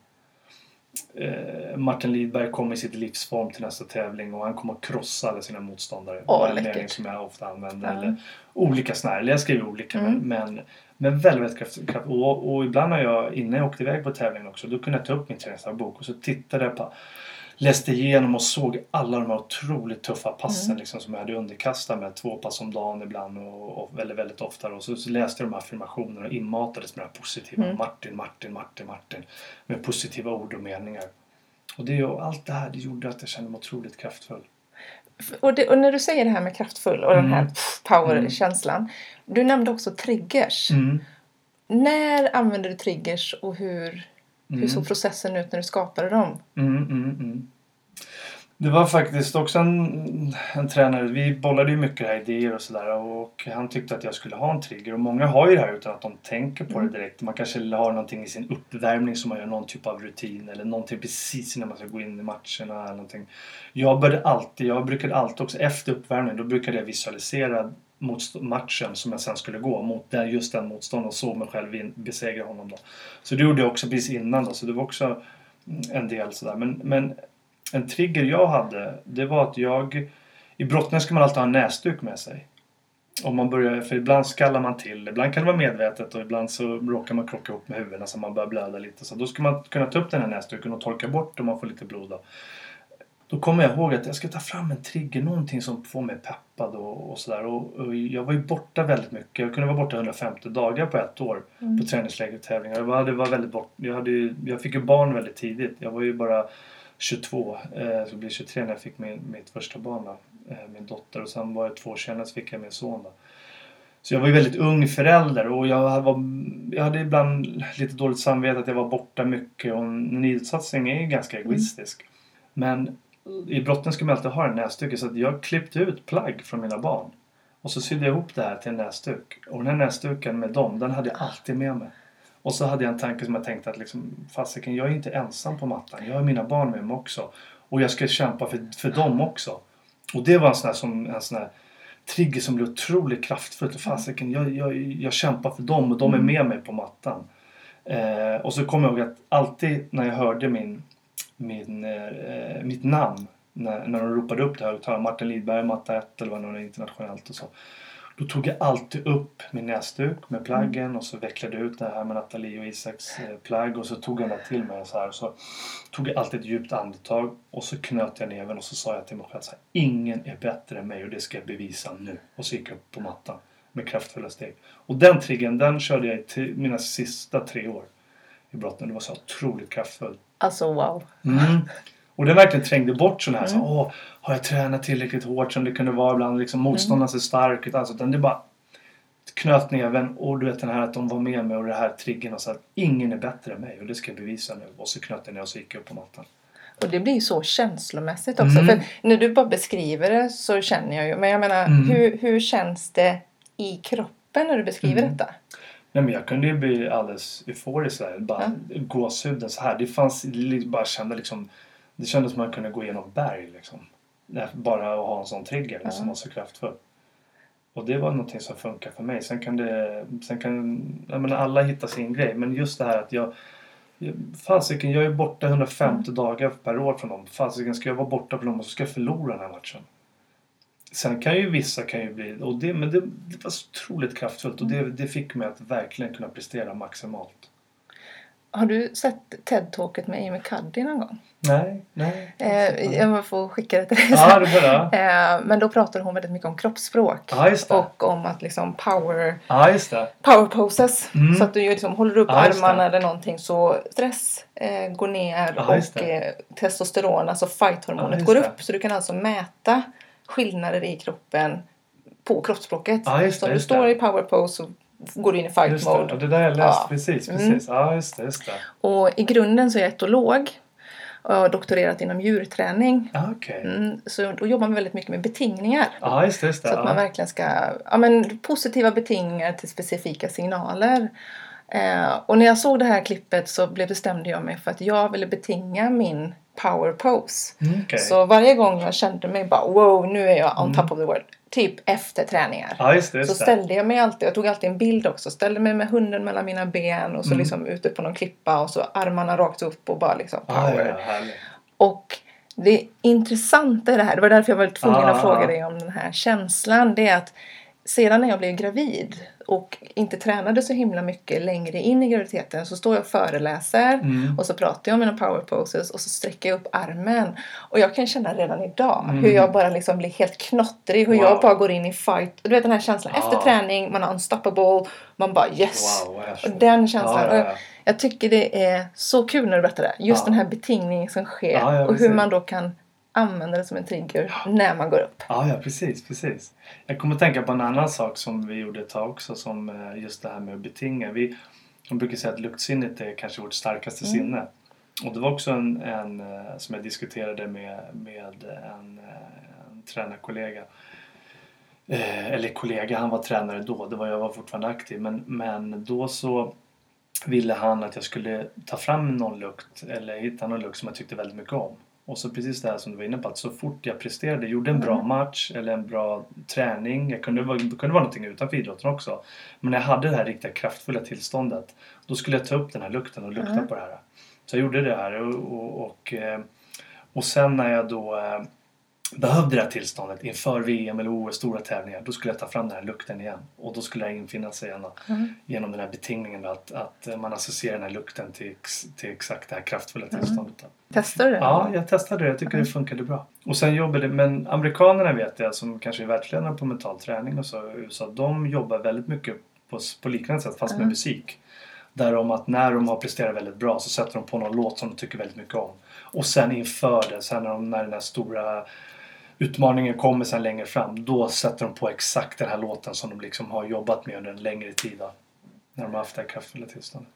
Eh, Martin Lidberg kom i sitt livsform till nästa tävling och han kom att krossa alla sina motståndare. Åh, läckert. som jag ofta använder. Ja. Eller olika sådana här. Jag skriver olika Mm. men, men, väldigt, väldigt kraft, kraft. Och, och ibland när jag, innan jag åkte iväg på tävlingen också, då kunde jag ta upp min träningsdagbok och så tittade jag på läste igenom och såg alla de här otroligt tuffa passen Mm. liksom, som jag hade underkastat med. Två pass om dagen ibland och, och väldigt, väldigt ofta. Och så, så läste jag de här affirmationerna och inmatades med det här positiva. Mm. Martin, Martin, Martin, Martin. Med positiva ord och meningar. Och det, och allt det här det gjorde att jag kände mig otroligt kraftfull. Och, det, och när du säger det här med kraftfull och den här Mm. power-känslan. Du nämnde också triggers. Mm. När använde du triggers och hur, hur Mm. såg processen ut när du skapade dem? Mm, mm, mm. Det var faktiskt också en, en tränare, vi bollade ju mycket här idéer och sådär och han tyckte att jag skulle ha en trigger och många har ju det här utan att de tänker på Mm. det direkt. Man kanske har någonting i sin uppvärmning som man gör någon typ av rutin eller någonting precis innan man ska gå in i matcherna eller någonting. Jag började alltid, jag brukade alltid också efter uppvärmningen, då brukade jag visualisera matchen som jag sen skulle gå mot där just den motståndaren och såg mig själv besegra honom då. Så det gjorde jag också precis innan då, så det var också en del sådär. Men, men en trigger jag hade, det var att jag... I brottning ska man alltid ha en näsduk med sig. Om man börjar, för ibland skallar man till, ibland kan det vara medvetet och ibland så råkar man krocka ihop med huvudena så man börjar blöda lite. Så då ska man kunna ta upp den här näsduken och torka bort om man får lite blod. Då. Då kommer jag ihåg att jag ska ta fram en trigger, någonting som får mig peppad och, och sådär. Och, och jag var ju borta väldigt mycket. Jag kunde vara borta 150 dagar på ett år Mm. på träningsläger och tävlingar. Jag, var, det var väldigt bort, jag, hade ju, jag fick ju barn väldigt tidigt. Jag var ju bara 22, eh, så blir 23 när jag fick min, mitt första barn, eh, min dotter. Och sen var jag två år senare så fick jag min son. Då. Så jag var ju väldigt ung förälder och jag, var, jag hade ibland lite dåligt samvete att jag var borta mycket och en nidsatsning är ju ganska egoistisk. Men i brotten ska man alltid ha en näsduk så att jag klippte ut plagg från mina barn. Och så sydde jag ihop det här till en näsduk. Och den här näsduken med dem, den hade jag alltid med mig. Och så hade jag en tanke som jag tänkte att liksom, fasiken, jag är inte ensam på mattan. Jag har mina barn med mig också. Och jag ska kämpa för, för dem också. Och det var en sån här, som, en sån här trigger som blev otroligt kraftfullt. Fasiken, jag, jag, jag kämpar för dem och de är med mig på mattan. Eh, och så kommer jag ihåg att alltid när jag hörde min, min, eh, mitt namn när, när de ropade upp det högtalaren, Martin Lidberg, matta 1 eller det nu är internationellt och så. Då tog jag alltid upp min näsduk med plaggen och så vecklade ut det här med Nathalie och Isaks eh, plagg och så tog jag den där till mig så här. Så tog jag alltid ett djupt andetag och så knöt jag näven och så sa jag till mig själv så här. Ingen är bättre än mig och det ska jag bevisa nu. Och så gick jag upp på mattan med kraftfulla steg. Och den triggern den körde jag i mina sista tre år i brotten. Det var så otroligt kraftfullt. Alltså wow. Mm. Och det verkligen trängde bort sådana här, Mm. så, åh, har jag tränat tillräckligt hårt som det kunde vara ibland? Liksom, motståndaren ser stark ut. Alltså, utan det bara knöt näven och du vet den här att de var med mig och det här triggern och så att ingen är bättre än mig och det ska jag bevisa nu. Och så knöt jag ner och så gick jag upp på mattan. Och det blir ju så känslomässigt också. Mm. För när du bara beskriver det så känner jag ju. Men jag menar, Mm. hur, hur känns det i kroppen när du beskriver Mm. detta? Nej, men jag kunde ju bli alldeles euforisk där. Bara gåshuden så här. Det fanns bara kände liksom Det kändes som att man kunde gå igenom berg liksom. Bara att ha en sån trigger Ja. som var så kraftfull. Och det var någonting som funkar för mig. Sen kan det... Sen kan... Jag menar, alla hittar sin grej. Men just det här att jag... Fasiken, jag är borta 150 dagar per år från dem. Fasiken, ska jag vara borta från dem och så ska jag förlora den här matchen. Sen kan ju vissa kan ju bli... Och det, men det, det var så otroligt kraftfullt och det, det fick mig att verkligen kunna prestera maximalt. Har du sett TED-talket med Amy Cuddy någon gång? Nej, nej. Eh, jag får skicka det till dig sen. det bara. Eh, men då pratar hon väldigt mycket om kroppsspråk. Det. Och om att liksom power, det. power poses. Mm. Så att du liksom håller upp det. armarna eller någonting så stress eh, går ner och det. eh, testosteron, alltså fighthormonet går det. upp. Så du kan alltså mäta skillnader i kroppen på kroppsspråket. Ja, så det, om du står det. i power pose så går du in i fight Just det, mode. ja, det där jag läst Ja. precis. Mm. precis. Ja, just det. Just det. Och i grunden så är jag etolog och har doktorerat inom djurträning. Ah, Okej. Mm, så då jobbar man väldigt mycket med betingningar. Ja, just det. Just det. Så att man verkligen ska, ja men positiva betingningar till specifika signaler. Eh, och när jag såg det här klippet så blev bestämde jag mig för att jag ville betinga min power pose. Mm, okej. Så varje gång jag kände mig bara wow nu är jag on Mm. top of the world. Typ efter träningar. Ja, just det. Just Så ställde jag mig alltid, jag tog alltid en bild också, ställde mig med hunden mellan mina ben och så Mm. liksom ute på någon klippa och så armarna rakt upp och bara liksom Ja, power. ja, härligt. Och det intressanta i det här, det var därför jag var tvungen Ah. att fråga dig om den här känslan, det är att sedan när jag blev gravid och inte tränade så himla mycket längre in i graviditeten så står jag och föreläser Mm. och så pratar jag om mina power poses och så sträcker jag upp armen. Och jag kan känna redan idag Mm. hur jag bara liksom blir helt knottrig, hur Wow. jag bara går in i fight. Du vet den här känslan efter Ah. träning, man är unstoppable, man bara yes. Wow, Och den känslan. Ja, ja, jag, ja. jag tycker det är så kul när du berättar det. Just den här betingningen som sker och hur man då kan använda det som en trigger när man går upp. Ja, ja, precis, precis. Jag kommer att tänka på en annan sak som vi gjorde ett tag också, som eh, just det här med att betinga. Vi, de brukar säga att luktsinnet är kanske vårt starkaste Mm. sinne. Och det var också en, en eh, som jag diskuterade med, med en, eh, en tränarkollega. Eh, eller kollega, han var tränare då, det var, jag var fortfarande aktiv. Men, men då så ville han att jag skulle ta fram någon lukt eller hitta någon lukt som jag tyckte väldigt mycket om. Och så precis det här som du var inne på att så fort jag presterade, gjorde en bra match eller en bra träning. Jag kunde, vara- det kunde vara någonting utanför idrotten också. Men när jag hade det här riktiga kraftfulla tillståndet då skulle jag ta upp den här lukten och lukta Mm. på det här. Så jag gjorde det här och, och, och, eh, och sen när jag då eh, behövde det här tillståndet inför VM eller OS stora tävlingar då skulle jag ta fram den här lukten igen och då skulle jag infinna sig igen Mm. genom den här betingningen att, att man associerar den här lukten till, till exakt det här kraftfulla Mm. tillståndet. Då. Testar du det? Ja, jag testade det. Jag tycker det funkade bra. Och sen jobbade, men amerikanerna vet jag som kanske är världsledande på mental träning och så i USA, de jobbar väldigt mycket på, på liknande sätt fast med Mm. musik. Där om att när de har presterat väldigt bra så sätter de på någon låt som de tycker väldigt mycket om. Och sen inför det, sen när, de, när den här stora utmaningen kommer sen längre fram, då sätter de på exakt den här låten som de liksom har jobbat med under en längre tid. Då, när de har haft det här kraftfulla tillståndet.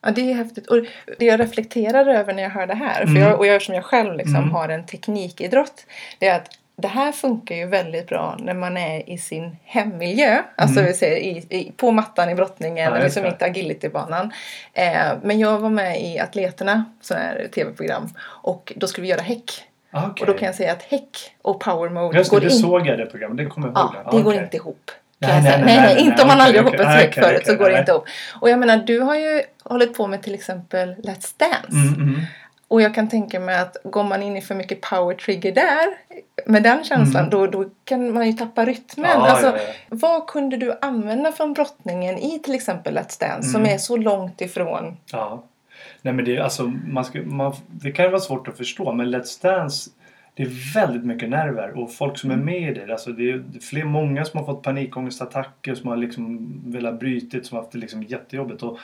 Ja, det är häftigt. Och det jag reflekterar över när jag hör det här, för Mm. jag, och jag som jag själv liksom Mm. har en teknikidrott, det är att det här funkar ju väldigt bra när man är i sin hemmiljö. Alltså Mm. vi säger i, i, på mattan i brottningen Ja, eller liksom inte agilitybanan. Eh, men jag var med i Atleterna, så här tv-program, och då skulle vi göra häck. Ah, okej. Och då kan jag säga att häck och power mode Just går det, in. såg jag det programmet. Det kommer jag ihåg. Ja, Ah, det går okej. inte ihop. Nej, nej, nej, nej, inte om man aldrig hoppat häck okej, förut så går det inte ihop. Och jag menar, du har ju hållit på med till exempel Let's Dance. Mm, mm. Och jag kan tänka mig att går man in i för mycket power trigger där med den känslan Mm. då, då kan man ju tappa rytmen. Ja, alltså, ja, ja. Vad kunde du använda från brottningen i till exempel Let's Dance som Mm. är så långt ifrån? Nej men det, är alltså, man ska, man, det kan ju vara svårt att förstå men Let's Dance det är väldigt mycket nerver och folk som är med i det. Alltså det är fler, många som har fått panikångestattacker som har liksom velat bryta som har haft det liksom jättejobbigt. Och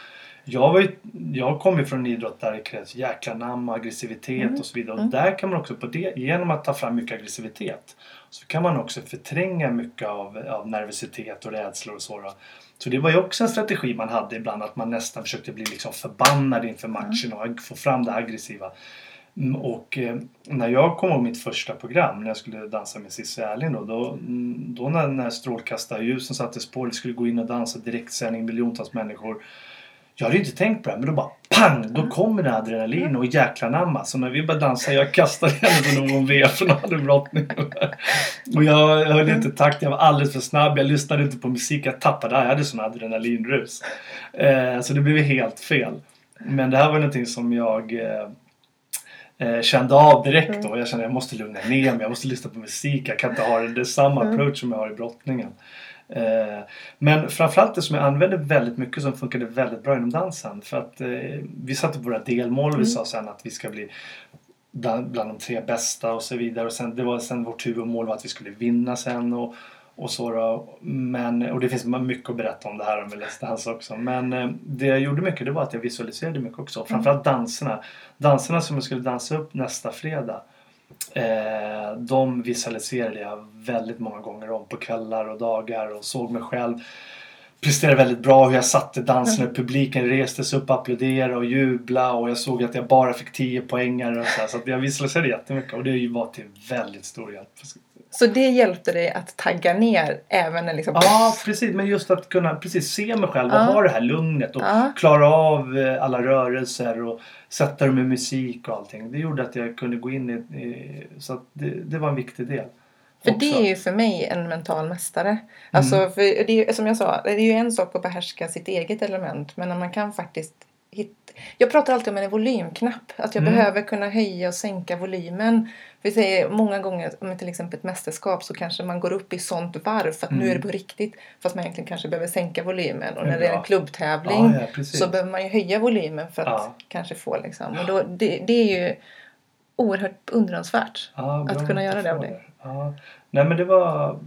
jag, var ju, jag kom ju från en idrott där det krävs jäkla namn och aggressivitet Mm. och så vidare. Och Mm. där kan man också på det, genom att ta fram mycket aggressivitet så kan man också förtränga mycket av, av nervositet och rädslor och så. Då. Så det var ju också en strategi man hade ibland att man nästan försökte bli liksom förbannad inför matchen och få fram det aggressiva. Mm, Och eh, när jag kom ihåg mitt första program när jag skulle dansa med Cissi Erling då, då, mm, då när, när strålkastarljusen sattes på, det skulle gå in och dansa direktsändning miljontals människor. Jag hade ju inte tänkt på det, men då bara pang! Då kommer det adrenalin och jäkla namn. Så när vi började dansa, jag kastade henne som någon V för någon hade brottning. Och jag höll inte takt, jag var alldeles för snabb, jag lyssnade inte på musik, jag tappade, jag hade sån adrenalinrus. Eh, så det blev helt fel. Men det här var någonting som jag eh, eh, kände av direkt då. Jag kände att jag måste lugna ner mig, jag måste lyssna på musik. Jag kan inte ha det samma Mm. approach som jag har i brottningen. Eh, men framförallt det som jag använde väldigt mycket som funkade väldigt bra inom dansen. För att eh, vi satte våra delmål och vi Mm. sa sen att vi ska bli bland, bland de tre bästa och så vidare. Och sen, det var sen vårt huvudmål var att vi skulle vinna sen. Och, och så då. Men, och det finns mycket att berätta om det här med Let's Dance också. Men eh, det jag gjorde mycket det var att jag visualiserade mycket också. Framförallt danserna. Danserna som jag skulle dansa upp nästa fredag. Eh, de visualiserade jag väldigt många gånger om på kvällar och dagar och såg mig själv presterade väldigt bra. Hur jag satte dansen och publiken reste sig upp, applåderade och jublade. Och jag såg att jag bara fick 10 poängare och så, här, så jag visualiserade jättemycket. Och det var till väldigt stor hjälp. Så det hjälpte dig att tagga ner även när liksom... Ja, precis. Men just att kunna precis se mig själv och Ja. ha det här lugnet och Ja. klara av eh, alla rörelser och sätta dem med musik och allting. Det gjorde att jag kunde gå in i... i så det, det var en viktig del. För också. det är ju för mig en mental mästare. Alltså, för det är, som jag sa, det är ju en sak att behärska sitt eget element. Men när man kan faktiskt hitta... Jag pratar alltid om en volymknapp. Att jag Mm. behöver kunna höja och sänka volymen. Vi säger många gånger, om till exempel ett mästerskap, så kanske man går upp i sånt varv för att nu Mm. är det på riktigt. Fast man egentligen kanske behöver sänka volymen. Och när det är en klubbtävling Ja, ja, så behöver man ju höja volymen för att Ja. kanske få liksom. Och då, det, det är ju oerhört beundransvärt. Att kunna göra det av dig. Nej men det var...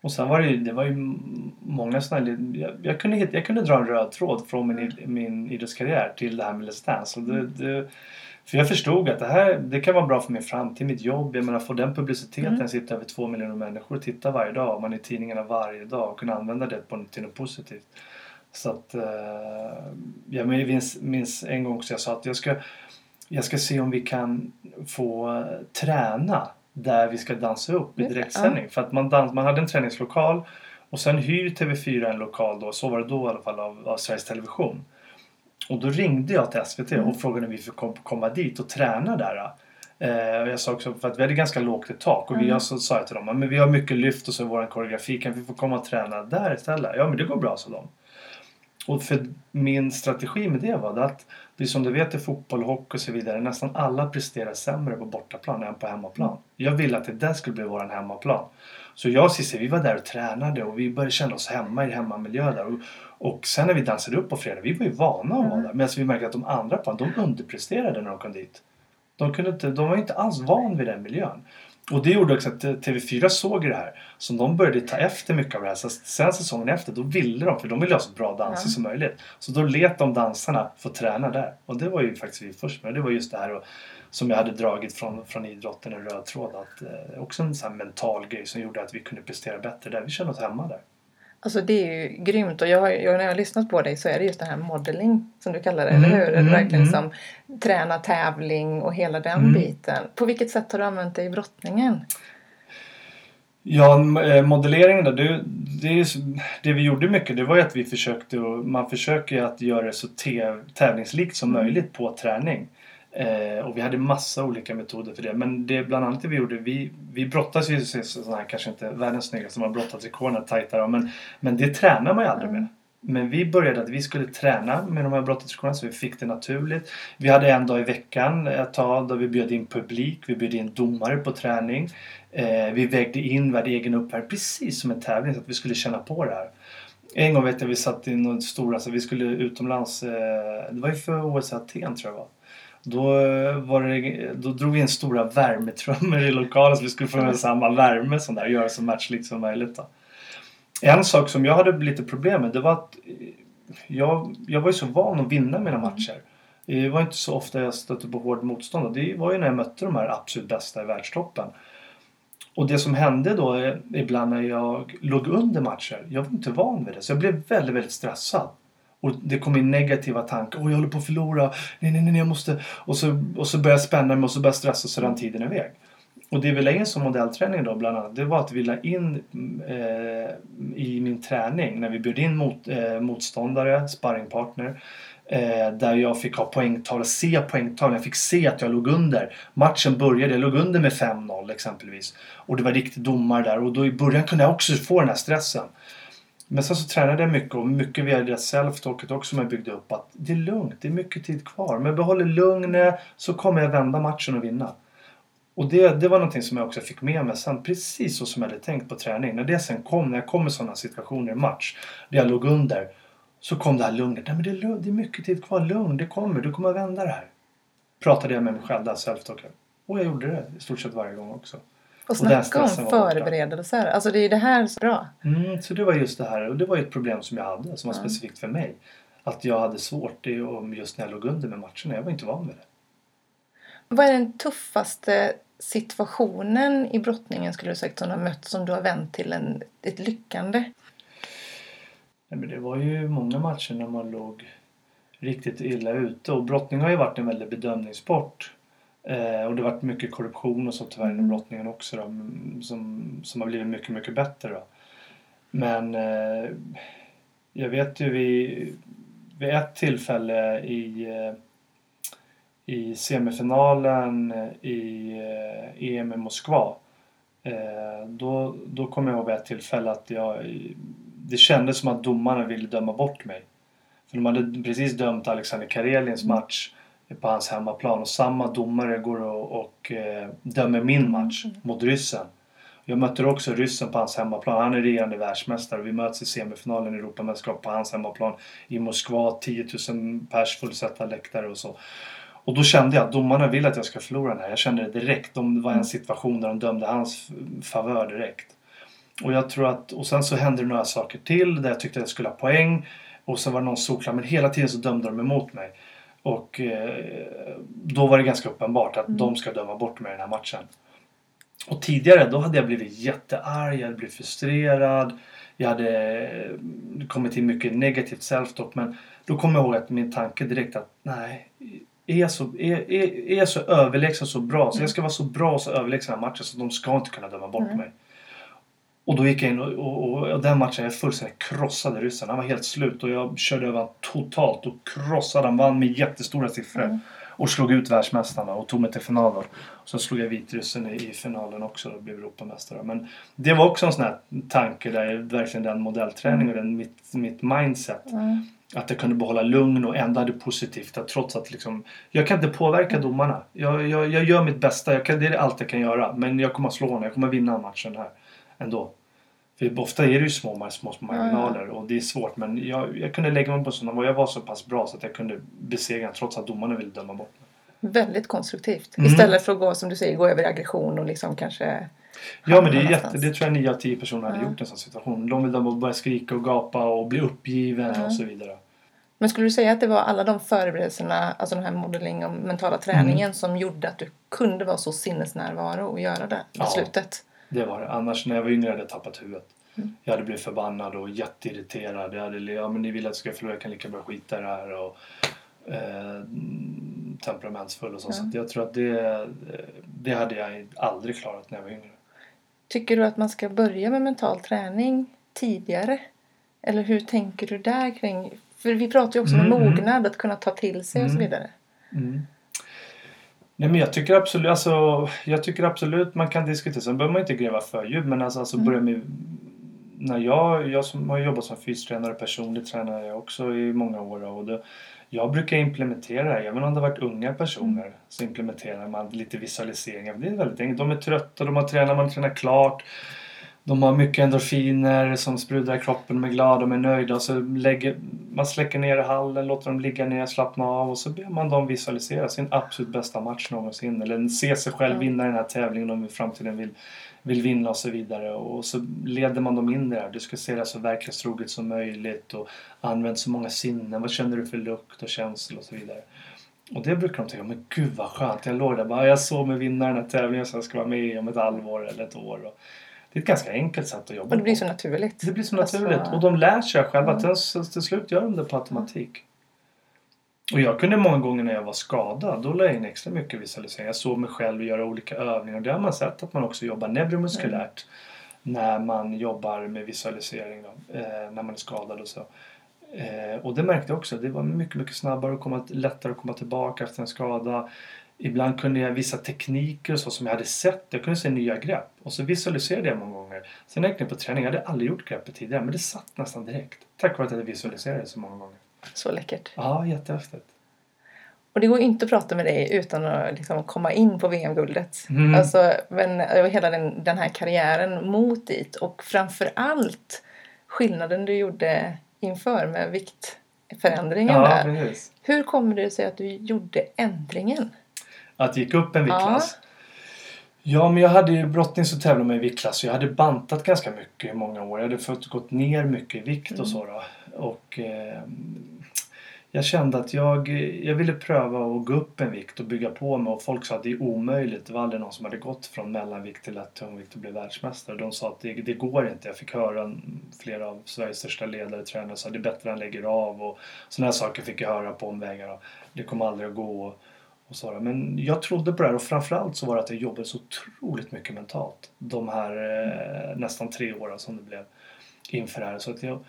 Och sen var det ju, det var ju många sådana. Jag, jag, kunde, jag kunde dra en röd tråd från min, min idrottskarriär till det här med Let's Dance. Och det, det, för jag förstod att det här det kan vara bra för min framtid, mitt jobb. Jag menar få den publiciteten, Mm. sitta över två miljoner människor och titta varje dag. Man är i tidningarna varje dag och kunna använda det på, till något positivt. Så att... Eh, jag minns, minns en gång så jag sa att jag ska, jag ska se om vi kan få eh, träna där vi ska dansa upp i direktsändning. För att man, dans, man hade en träningslokal och sen hyr TV4 en lokal då, så var det då i alla fall av, av Sveriges Television. Och då ringde jag till SVT Mm. och frågade om vi fick kom, komma dit och träna där. Eh, jag sa också, för att vi hade ganska lågt i tak och vi, Mm. jag så sa jag till dem, "Ja, men vi har mycket lyft och så vår koreografi, kan vi få komma och träna där istället? Ja men det går bra, sa de. Och för min strategi med det var det att, precis som du vet i fotboll, hockey och så vidare, nästan alla presterar sämre på bortaplan än på hemmaplan. Jag ville att det där skulle bli våran hemmaplan. Så jag och Cissi, vi var där och tränade och vi började känna oss hemma i hemmamiljö där. Och, och sen när vi dansade upp på fredag, vi var ju vana att vara där. Medan vi märkte att de andra på de underpresterade när de kom dit. De, kunde inte, de var inte alls van vid den miljön. Och det gjorde också att eh, TV4 såg det här. Så de började ta efter mycket av det här. Så sen säsongen efter, då ville de, för de ville ha så bra danser Ja. som möjligt. Så då let de dansarna få träna där. Och det var ju faktiskt vi först med. Det var just det här och, som jag hade dragit från, från idrotten, en röd tråd. Att, eh, också en sån här mental grej som gjorde att vi kunde prestera bättre där. Vi kände oss hemma där. Alltså det är ju grymt och jag, har, jag, när jag har lyssnat på dig så är det just det här modeling som du kallar det, Mm, eller hur? mm, Verkligen mm. som träna tävling och hela den Mm. biten. På vilket sätt har du använt det i brottningen? Ja, eh, modelleringen då. Det, det, det vi gjorde mycket det var ju att vi försökte man försöker att göra det så tävlingslikt som Mm. möjligt på träning. Eh, och vi hade massa olika metoder för det. Men det bland annat det vi gjorde. Vi, vi brottas ju så- sådana här kanske inte världens snyggaste som har brottats i korna tajtare. Men, men det tränar man ju aldrig Mm. med. Men vi började att vi skulle träna med de här brottningsskolorna så vi fick det naturligt. Vi hade en dag i veckan ett tag då vi bjöd in publik, vi bjöd in domare på träning. Eh, vi vägde in, hade egen uppvärmning precis som en tävling så att vi skulle känna på det här. En gång vet jag vi satt i något stora, så vi skulle utomlands, eh, det var ju för OS Aten tror jag det var. Då, eh, var det, då drog vi in stora värmetrummor i lokalen så vi skulle få samma värme som där och göra så matchlikt som möjligt. Då. En sak som jag hade lite problem med det var att eh, jag, jag var ju så van att vinna mina matcher. Det var inte så ofta jag stötte på hård motstånd. Det var ju när jag mötte de här absolut bästa i världstoppen. Och det som hände då eh, ibland när jag låg under matcher. Jag var inte van vid det. Så jag blev väldigt, väldigt stressad. Och det kom in negativa tankar. Åh, jag håller på att förlora. Nej, nej, nej, jag måste... Och så, och så började jag spänna mig och så började jag stressa så rann tiden iväg. Och det vi la in som modellträning då bland annat. Det var att vi la in eh, i min träning när vi bjöd in mot, eh, motståndare, sparringpartner. Eh, där jag fick ha poängtal se poängtal. Jag fick se att jag låg under. Matchen började, jag låg under med 5-0 exempelvis. Och det var riktigt domare där och då i början kunde jag också få den här stressen. Men sen så tränade jag mycket och mycket via det self-talket också som jag byggde upp. Att det är lugnt, det är mycket tid kvar. Men jag behåller lugnet så kommer jag vända matchen och vinna. Och det, det var någonting som jag också fick med mig sen, precis så som jag hade tänkt på träning. När det sen kom, när jag kom i sådana situationer i match, där jag låg under, så kom det här lugnet. Nej men det är, lugnt, det är mycket tid kvar, lugn, det kommer, du kommer att vända det här. Pratade jag med mig själv, där self-talket. Och jag gjorde det i stort sett varje gång också. Och snacka om förberedelser. Alltså det är det här som är bra. Mm, så det var just det här, och det var ett problem som jag hade, som var Ja. specifikt för mig. Att jag hade svårt just när jag låg under med matcherna, jag var inte van vid det. Vad är den tuffaste situationen i brottningen skulle du sagt som du har mött som du har vänt till en, ett lyckande? Nej, men det var ju många matcher när man låg riktigt illa ute och brottning har ju varit en väldig bedömningssport. Eh, och det har varit mycket korruption och så tyvärr inom brottningen också då, som, som har blivit mycket, mycket bättre. Då. Men eh, jag vet ju vid, vid ett tillfälle i, eh, i semifinalen i eh, EM i Moskva eh, då, då kommer jag ihåg vid ett tillfälle att jag, det kändes som att domarna ville döma bort mig. För de hade precis dömt Alexander Karelins mm. match på hans hemmaplan och samma domare går och, och eh, dömer min match mm. mot ryssen. Jag mötte också ryssen på hans hemmaplan. Han är regerande världsmästare. Vi möts i semifinalen i Europamästerskap på hans hemmaplan i Moskva. 10 000 pers fullsatta läktare och så. Och då kände jag att domarna vill att jag ska förlora den här. Jag kände det direkt. De, det var en mm. situation där de dömde hans favör direkt. Och jag tror att, och sen så hände det några saker till där jag tyckte att jag skulle ha poäng. Och sen var det någon solklar, men hela tiden så dömde de emot mig. Och eh, då var det ganska uppenbart att mm. de ska döma bort mig i den här matchen. Och tidigare då hade jag blivit jättearg, jag hade blivit frustrerad. Jag hade eh, kommit till mycket negativt self-talk men då kom jag ihåg att min tanke direkt att nej, är jag så, är, är, är jag så överlägsen så bra så jag ska vara så bra och så överlägsen i den här matchen så de ska inte kunna döma bort mm. mig. Och då gick jag in och, och, och, den matchen jag fullständigt krossade ryssen. Han var helt slut och jag körde över totalt och krossade han. Vann med jättestora siffror. Mm. Och slog ut världsmästarna och tog mig till finalen. Sen slog jag vitryssen i, i finalen också och blev Europamästare. Men det var också en sån här tanke där verkligen den modellträning och den, mitt, mitt mindset. Mm. Att jag kunde behålla lugn och ändå hade positivt. Att trots att liksom, jag kan inte påverka domarna. Jag, jag, jag gör mitt bästa. Jag kan, det är allt jag kan göra. Men jag kommer att slå honom. Jag kommer att vinna matchen här ändå. För ofta är det ju små, små, små marginaler och det är svårt men jag, jag kunde lägga mig på sådana och jag var så pass bra så att jag kunde besegra trots att domarna ville döma bort mig. Väldigt konstruktivt. Mm. Istället för att gå som du säger, gå över aggression och liksom kanske Ja men det är jätte, det tror jag 9 av 10 personer hade ja. gjort i en sån situation. De vill börja skrika och gapa och bli uppgiven ja. och så vidare. Men skulle du säga att det var alla de förberedelserna, alltså den här modelling och mentala träningen mm. som gjorde att du kunde vara så sinnesnärvaro och göra det beslutet? Ja. Det var det. Annars när jag var yngre hade jag tappat huvudet. Mm. Jag hade blivit förbannad och jätteirriterad. Jag hade, ja men ni vill att jag ska förlora, jag kan lika bra skita i det här. Och, eh, temperamentsfull och så. Mm. Så jag tror att det, det hade jag aldrig klarat när jag var yngre. Tycker du att man ska börja med mental träning tidigare? Eller hur tänker du där kring? För vi pratar ju också mm. om mognad, att kunna ta till sig och så mm. vidare. Mm. Nej men jag tycker absolut, alltså, jag tycker absolut man kan diskutera. Sen behöver man inte gräva för djupt men alltså, alltså mm. börja med när jag, jag som har jobbat som fystränare personligt tränare jag också i många år och det, jag brukar implementera, även om det har varit unga personer, mm. så implementerar man lite visualiseringar. Det är väldigt enkelt. De är trötta, de har tränat, man tränar klart. De har mycket endorfiner som sprudlar i kroppen, de är glada, de är nöjda. Så lägger, man släcker ner i hallen, låter dem ligga ner, slappna av och så ber man dem visualisera sin absolut bästa match någonsin. Eller se sig själv vinna den här tävlingen de i framtiden vill, vill vinna och så vidare. Och så leder man dem in där. Du ska se det så verklighetstroget som möjligt och använd så många sinnen. Vad känner du för lukt och känsla och så vidare. Och det brukar de tänka, men gud vad skönt. Jag låg där bara, jag såg mig vinna den här tävlingen som jag ska vara med om ett halvår eller ett år. Och det är ett ganska enkelt sätt att jobba Och det blir så naturligt. Det blir så naturligt. Alltså... Och de lär sig själva. Mm. Till, till slut gör de det på automatik. Och jag kunde många gånger när jag var skadad, då la jag in extra mycket visualisering. Jag såg mig själv göra olika övningar. Det har man sett att man också jobbar neuromuskulärt mm. när man jobbar med visualisering då, eh, när man är skadad och så. Eh, och det märkte jag också. Det var mycket, mycket snabbare och komma, lättare att komma tillbaka efter en skada. Ibland kunde jag vissa tekniker och så som jag hade sett. Jag kunde se nya grepp. Och så visualiserade jag många gånger. Sen när jag gick ner på träning, jag hade aldrig gjort greppet tidigare. Men det satt nästan direkt. Tack vare att jag hade visualiserat så många gånger. Så läckert. Ja, jättehäftigt. Och det går inte att prata med dig utan att liksom komma in på VM-guldet. Mm. Alltså, men hela den, den här karriären mot dit och framför allt skillnaden du gjorde inför med viktförändringen ja, där. Precis. Hur kommer det sig att du gjorde ändringen? Att det gick upp en viktklass? Ja. Ja, men jag hade ju brottning så tävlade med i viktklass så jag hade bantat ganska mycket i många år. Jag hade fått gått ner mycket i vikt och mm. så då. Och eh, jag kände att jag, jag ville pröva att gå upp en vikt och bygga på mig och folk sa att det är omöjligt. Det var aldrig någon som hade gått från mellanvikt till lätt tungvikt och blev världsmästare. De sa att det, det går inte. Jag fick höra flera av Sveriges största ledare, tränare, sa att det är bättre än lägger av och sådana här saker fick jag höra på omvägar. Det kommer aldrig att gå. Och så. Men jag trodde på det här och framförallt så var det att jag jobbade så otroligt mycket mentalt de här eh, nästan tre åren som det blev inför det här. Så att jag,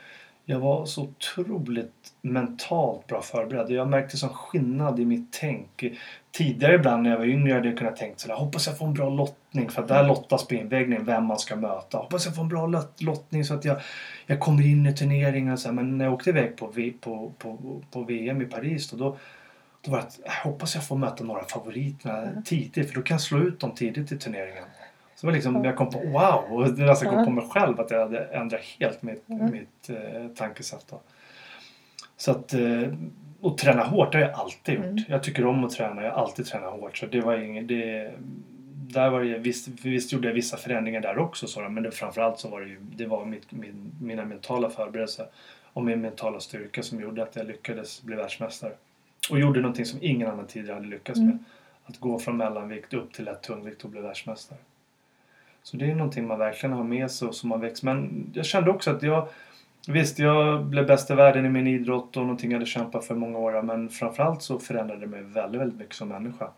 jag var så otroligt mentalt bra förberedd. Jag märkte sån skillnad i mitt tänk. Tidigare ibland när jag var yngre hade jag kunnat tänka sådär, hoppas jag får en bra lottning för att där lottas på invägningen vem man ska möta. Hoppas jag får en bra lottning så att jag, jag kommer in i turneringen. Så Men när jag åkte iväg på, på, på, på VM i Paris då, då, då var det att jag hoppas jag får möta några favoriterna mm. tidigt för då kan jag slå ut dem tidigt i turneringen. Så var liksom, jag kom på wow! Och det nästan kom på mig själv att jag hade ändrat helt mitt, mm. mitt eh, tankesätt. Då. Så att, eh, och träna hårt det har jag alltid gjort. Mm. Jag tycker om att träna. Jag har alltid tränat hårt. Så det var inget, det, där var det, visst, visst gjorde jag vissa förändringar där också så, men det, framförallt så var det ju det var mitt, min, mina mentala förberedelser och min mentala styrka som gjorde att jag lyckades bli världsmästare. Och gjorde någonting som ingen annan tidigare hade lyckats mm. med. Att gå från mellanvikt upp till lätt tungvikt och bli världsmästare. Så det är någonting man verkligen har med sig och som har växt. Men jag kände också att jag Visst, jag blev bäst i världen i min idrott och någonting jag hade kämpat för många år. Men framförallt så förändrade det mig väldigt, väldigt mycket som människa.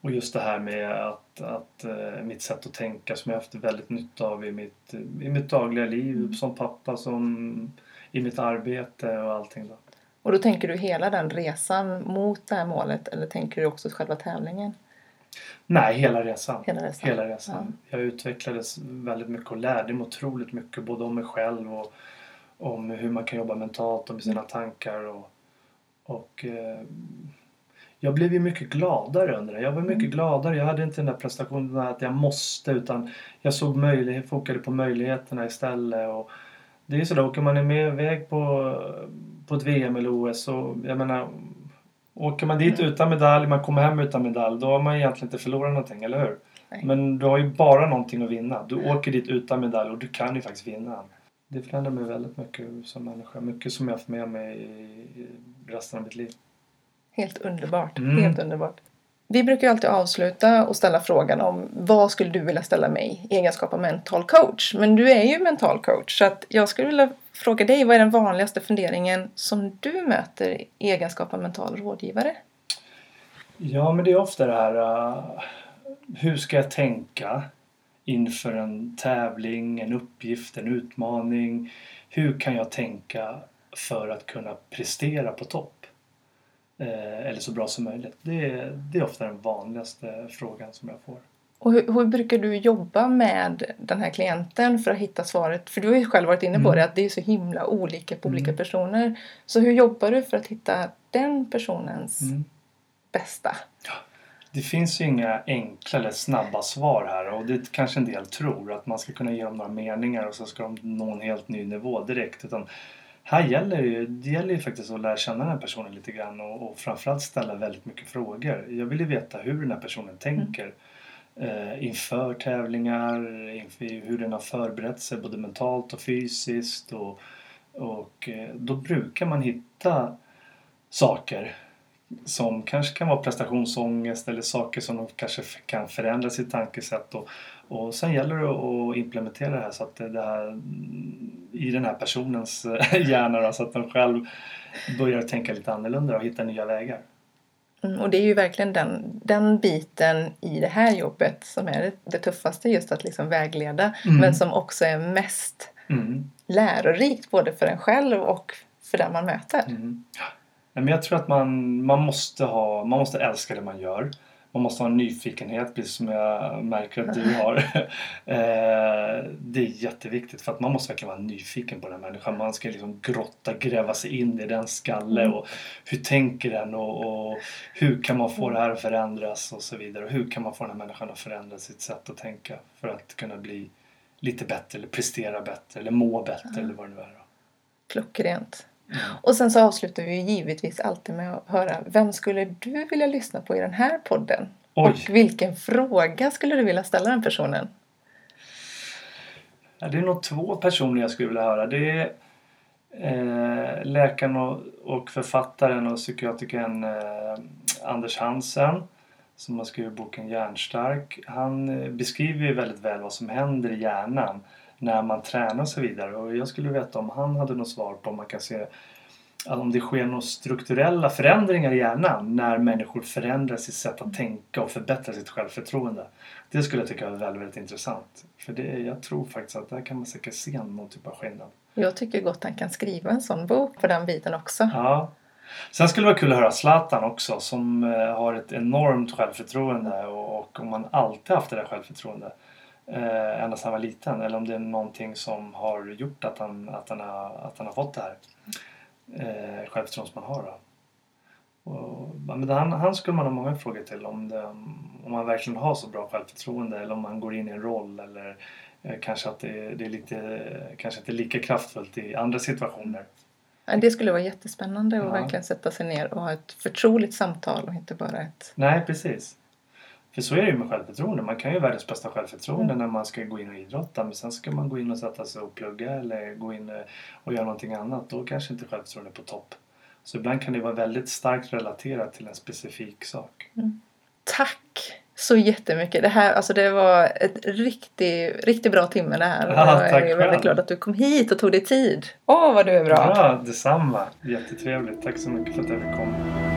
Och just det här med att, att uh, mitt sätt att tänka som jag haft väldigt nytta av i mitt, i mitt dagliga liv mm. som pappa, som i mitt arbete och allting. Då. Och då tänker du hela den resan mot det här målet eller tänker du också själva tävlingen? Nej, hela resan. Hela resan. Hela resan. Ja. Jag utvecklades väldigt mycket och lärde mig otroligt mycket både om mig själv och om hur man kan jobba mentalt och med sina tankar. Och, och eh, jag blev ju mycket gladare under det. Jag var mycket mm. gladare. Jag hade inte den där prestationen att jag måste utan jag såg möjlighet, fokade på möjligheterna istället. Och det är sådär, åker man med iväg på, på ett VM eller OS så jag menar Åker man dit utan medalj, man kommer hem utan medalj, då har man egentligen inte förlorat någonting, eller hur? Nej. Men du har ju bara någonting att vinna. Du åker dit utan medalj och du kan ju faktiskt vinna. Det förändrar mig väldigt mycket som människa. Mycket som jag har haft med mig i resten av mitt liv. Helt underbart. Mm. Helt underbart. Vi brukar ju alltid avsluta och ställa frågan om vad skulle du vilja ställa mig i egenskap av mental coach? Men du är ju mental coach så att jag skulle vilja fråga dig vad är den vanligaste funderingen som du möter i egenskap av mental rådgivare? Ja, men det är ofta det här uh, hur ska jag tänka inför en tävling, en uppgift, en utmaning? Hur kan jag tänka för att kunna prestera på topp? Eh, eller så bra som möjligt. Det är, det är ofta den vanligaste frågan som jag får. Och hur, hur, brukar du jobba med den här klienten för att hitta svaret? För du har ju själv varit inne på mm. det att det är så himla olika på olika mm. personer. Så hur jobbar du för att hitta den personens mm. bästa? Ja. Det finns ju inga enkla eller snabba svar här och det kanske en del tror att man ska kunna ge dem några meningar och så ska de nå en helt ny nivå direkt. Utan här gäller ju, det gäller ju faktiskt att lära känna den här personen lite grann och, och framförallt ställa väldigt mycket frågor. Jag vill ju veta hur den här personen tänker mm. eh, inför tävlingar, inför hur den har förberett sig både mentalt och fysiskt och, och eh, då brukar man hitta saker som kanske kan vara prestationsångest eller saker som de kanske kan förändra sitt tankesätt och, och sen gäller det att implementera det här så att det här i den här personens eh, hjärna då, så att den själv börjar tänka lite annorlunda och hitta nya vägar. Mm, och det är ju verkligen den, den biten i det här jobbet som är det, det tuffaste just att liksom vägleda mm. men som också är mest mm. lärorikt både för en själv och för den man möter. Mm. Men jag tror att man, man, måste ha, man måste älska det man gör man måste ha en nyfikenhet precis som jag märker att du har. Eh, det är jätteviktigt för att man måste verkligen vara nyfiken på den människan. Man ska liksom grotta, gräva sig in i den skalle mm. och hur tänker den och, och, hur kan man få mm. det här att förändras och så vidare. Och hur kan man få den här människan att förändra sitt sätt att tänka för att kunna bli lite bättre eller prestera bättre eller må bättre mm. eller vad det nu är. Klockrent. Och sen så avslutar vi givetvis alltid med att höra vem skulle du vilja lyssna på i den här podden? Oj. Och vilken fråga skulle du vilja ställa den personen? Ja, det är nog två personer jag skulle vilja höra. Det är Eh, läkaren och, och författaren och psykiatrikern eh, Anders Hansen som har skrivit boken Hjärnstark. Han eh, beskriver ju väldigt väl vad som händer i hjärnan när man tränar och så vidare. Och jag skulle veta om han hade något svar på om man kan se om det sker några strukturella förändringar i hjärnan när människor förändrar sitt sätt att tänka och förbättrar sitt självförtroende. Det skulle jag tycka var väldigt, väldigt intressant. För det, jag tror faktiskt att där kan man säkert se någon typ av skillnad. Jag tycker gott han kan skriva en sån bok på den biten också. Ja. Sen skulle det vara kul att höra Zlatan också som eh, har ett enormt självförtroende och, och om han alltid haft det där självförtroendet eh, ända sedan han var liten eller om det är någonting som har gjort att han, att han, har, att han har fått det här eh, självförtroende som man har. Då. Och, men han, han skulle man ha många frågor till om, det, om man verkligen har så bra självförtroende eller om man går in i en roll eller eh, kanske att det, det, är lite, kanske inte lika kraftfullt i andra situationer. Det skulle vara jättespännande att ja. verkligen sätta sig ner och ha ett förtroligt samtal och inte bara ett... Nej, precis. För så är det ju med självförtroende. Man kan ju världens bästa självförtroende mm. när man ska gå in och idrotta. Men sen ska man gå in och sätta sig och plugga eller gå in och göra någonting annat. Då kanske inte självförtroendet är på topp. Så ibland kan det vara väldigt starkt relaterat till en specifik sak. Mm. Tack så jättemycket. Det här, alltså det var ett riktigt, riktigt bra timme det här. Ja, jag är väldigt glad att du kom hit och tog dig tid. Åh, vad du är bra! Ja, detsamma. Jättetrevligt. Tack så mycket för att jag fick komma.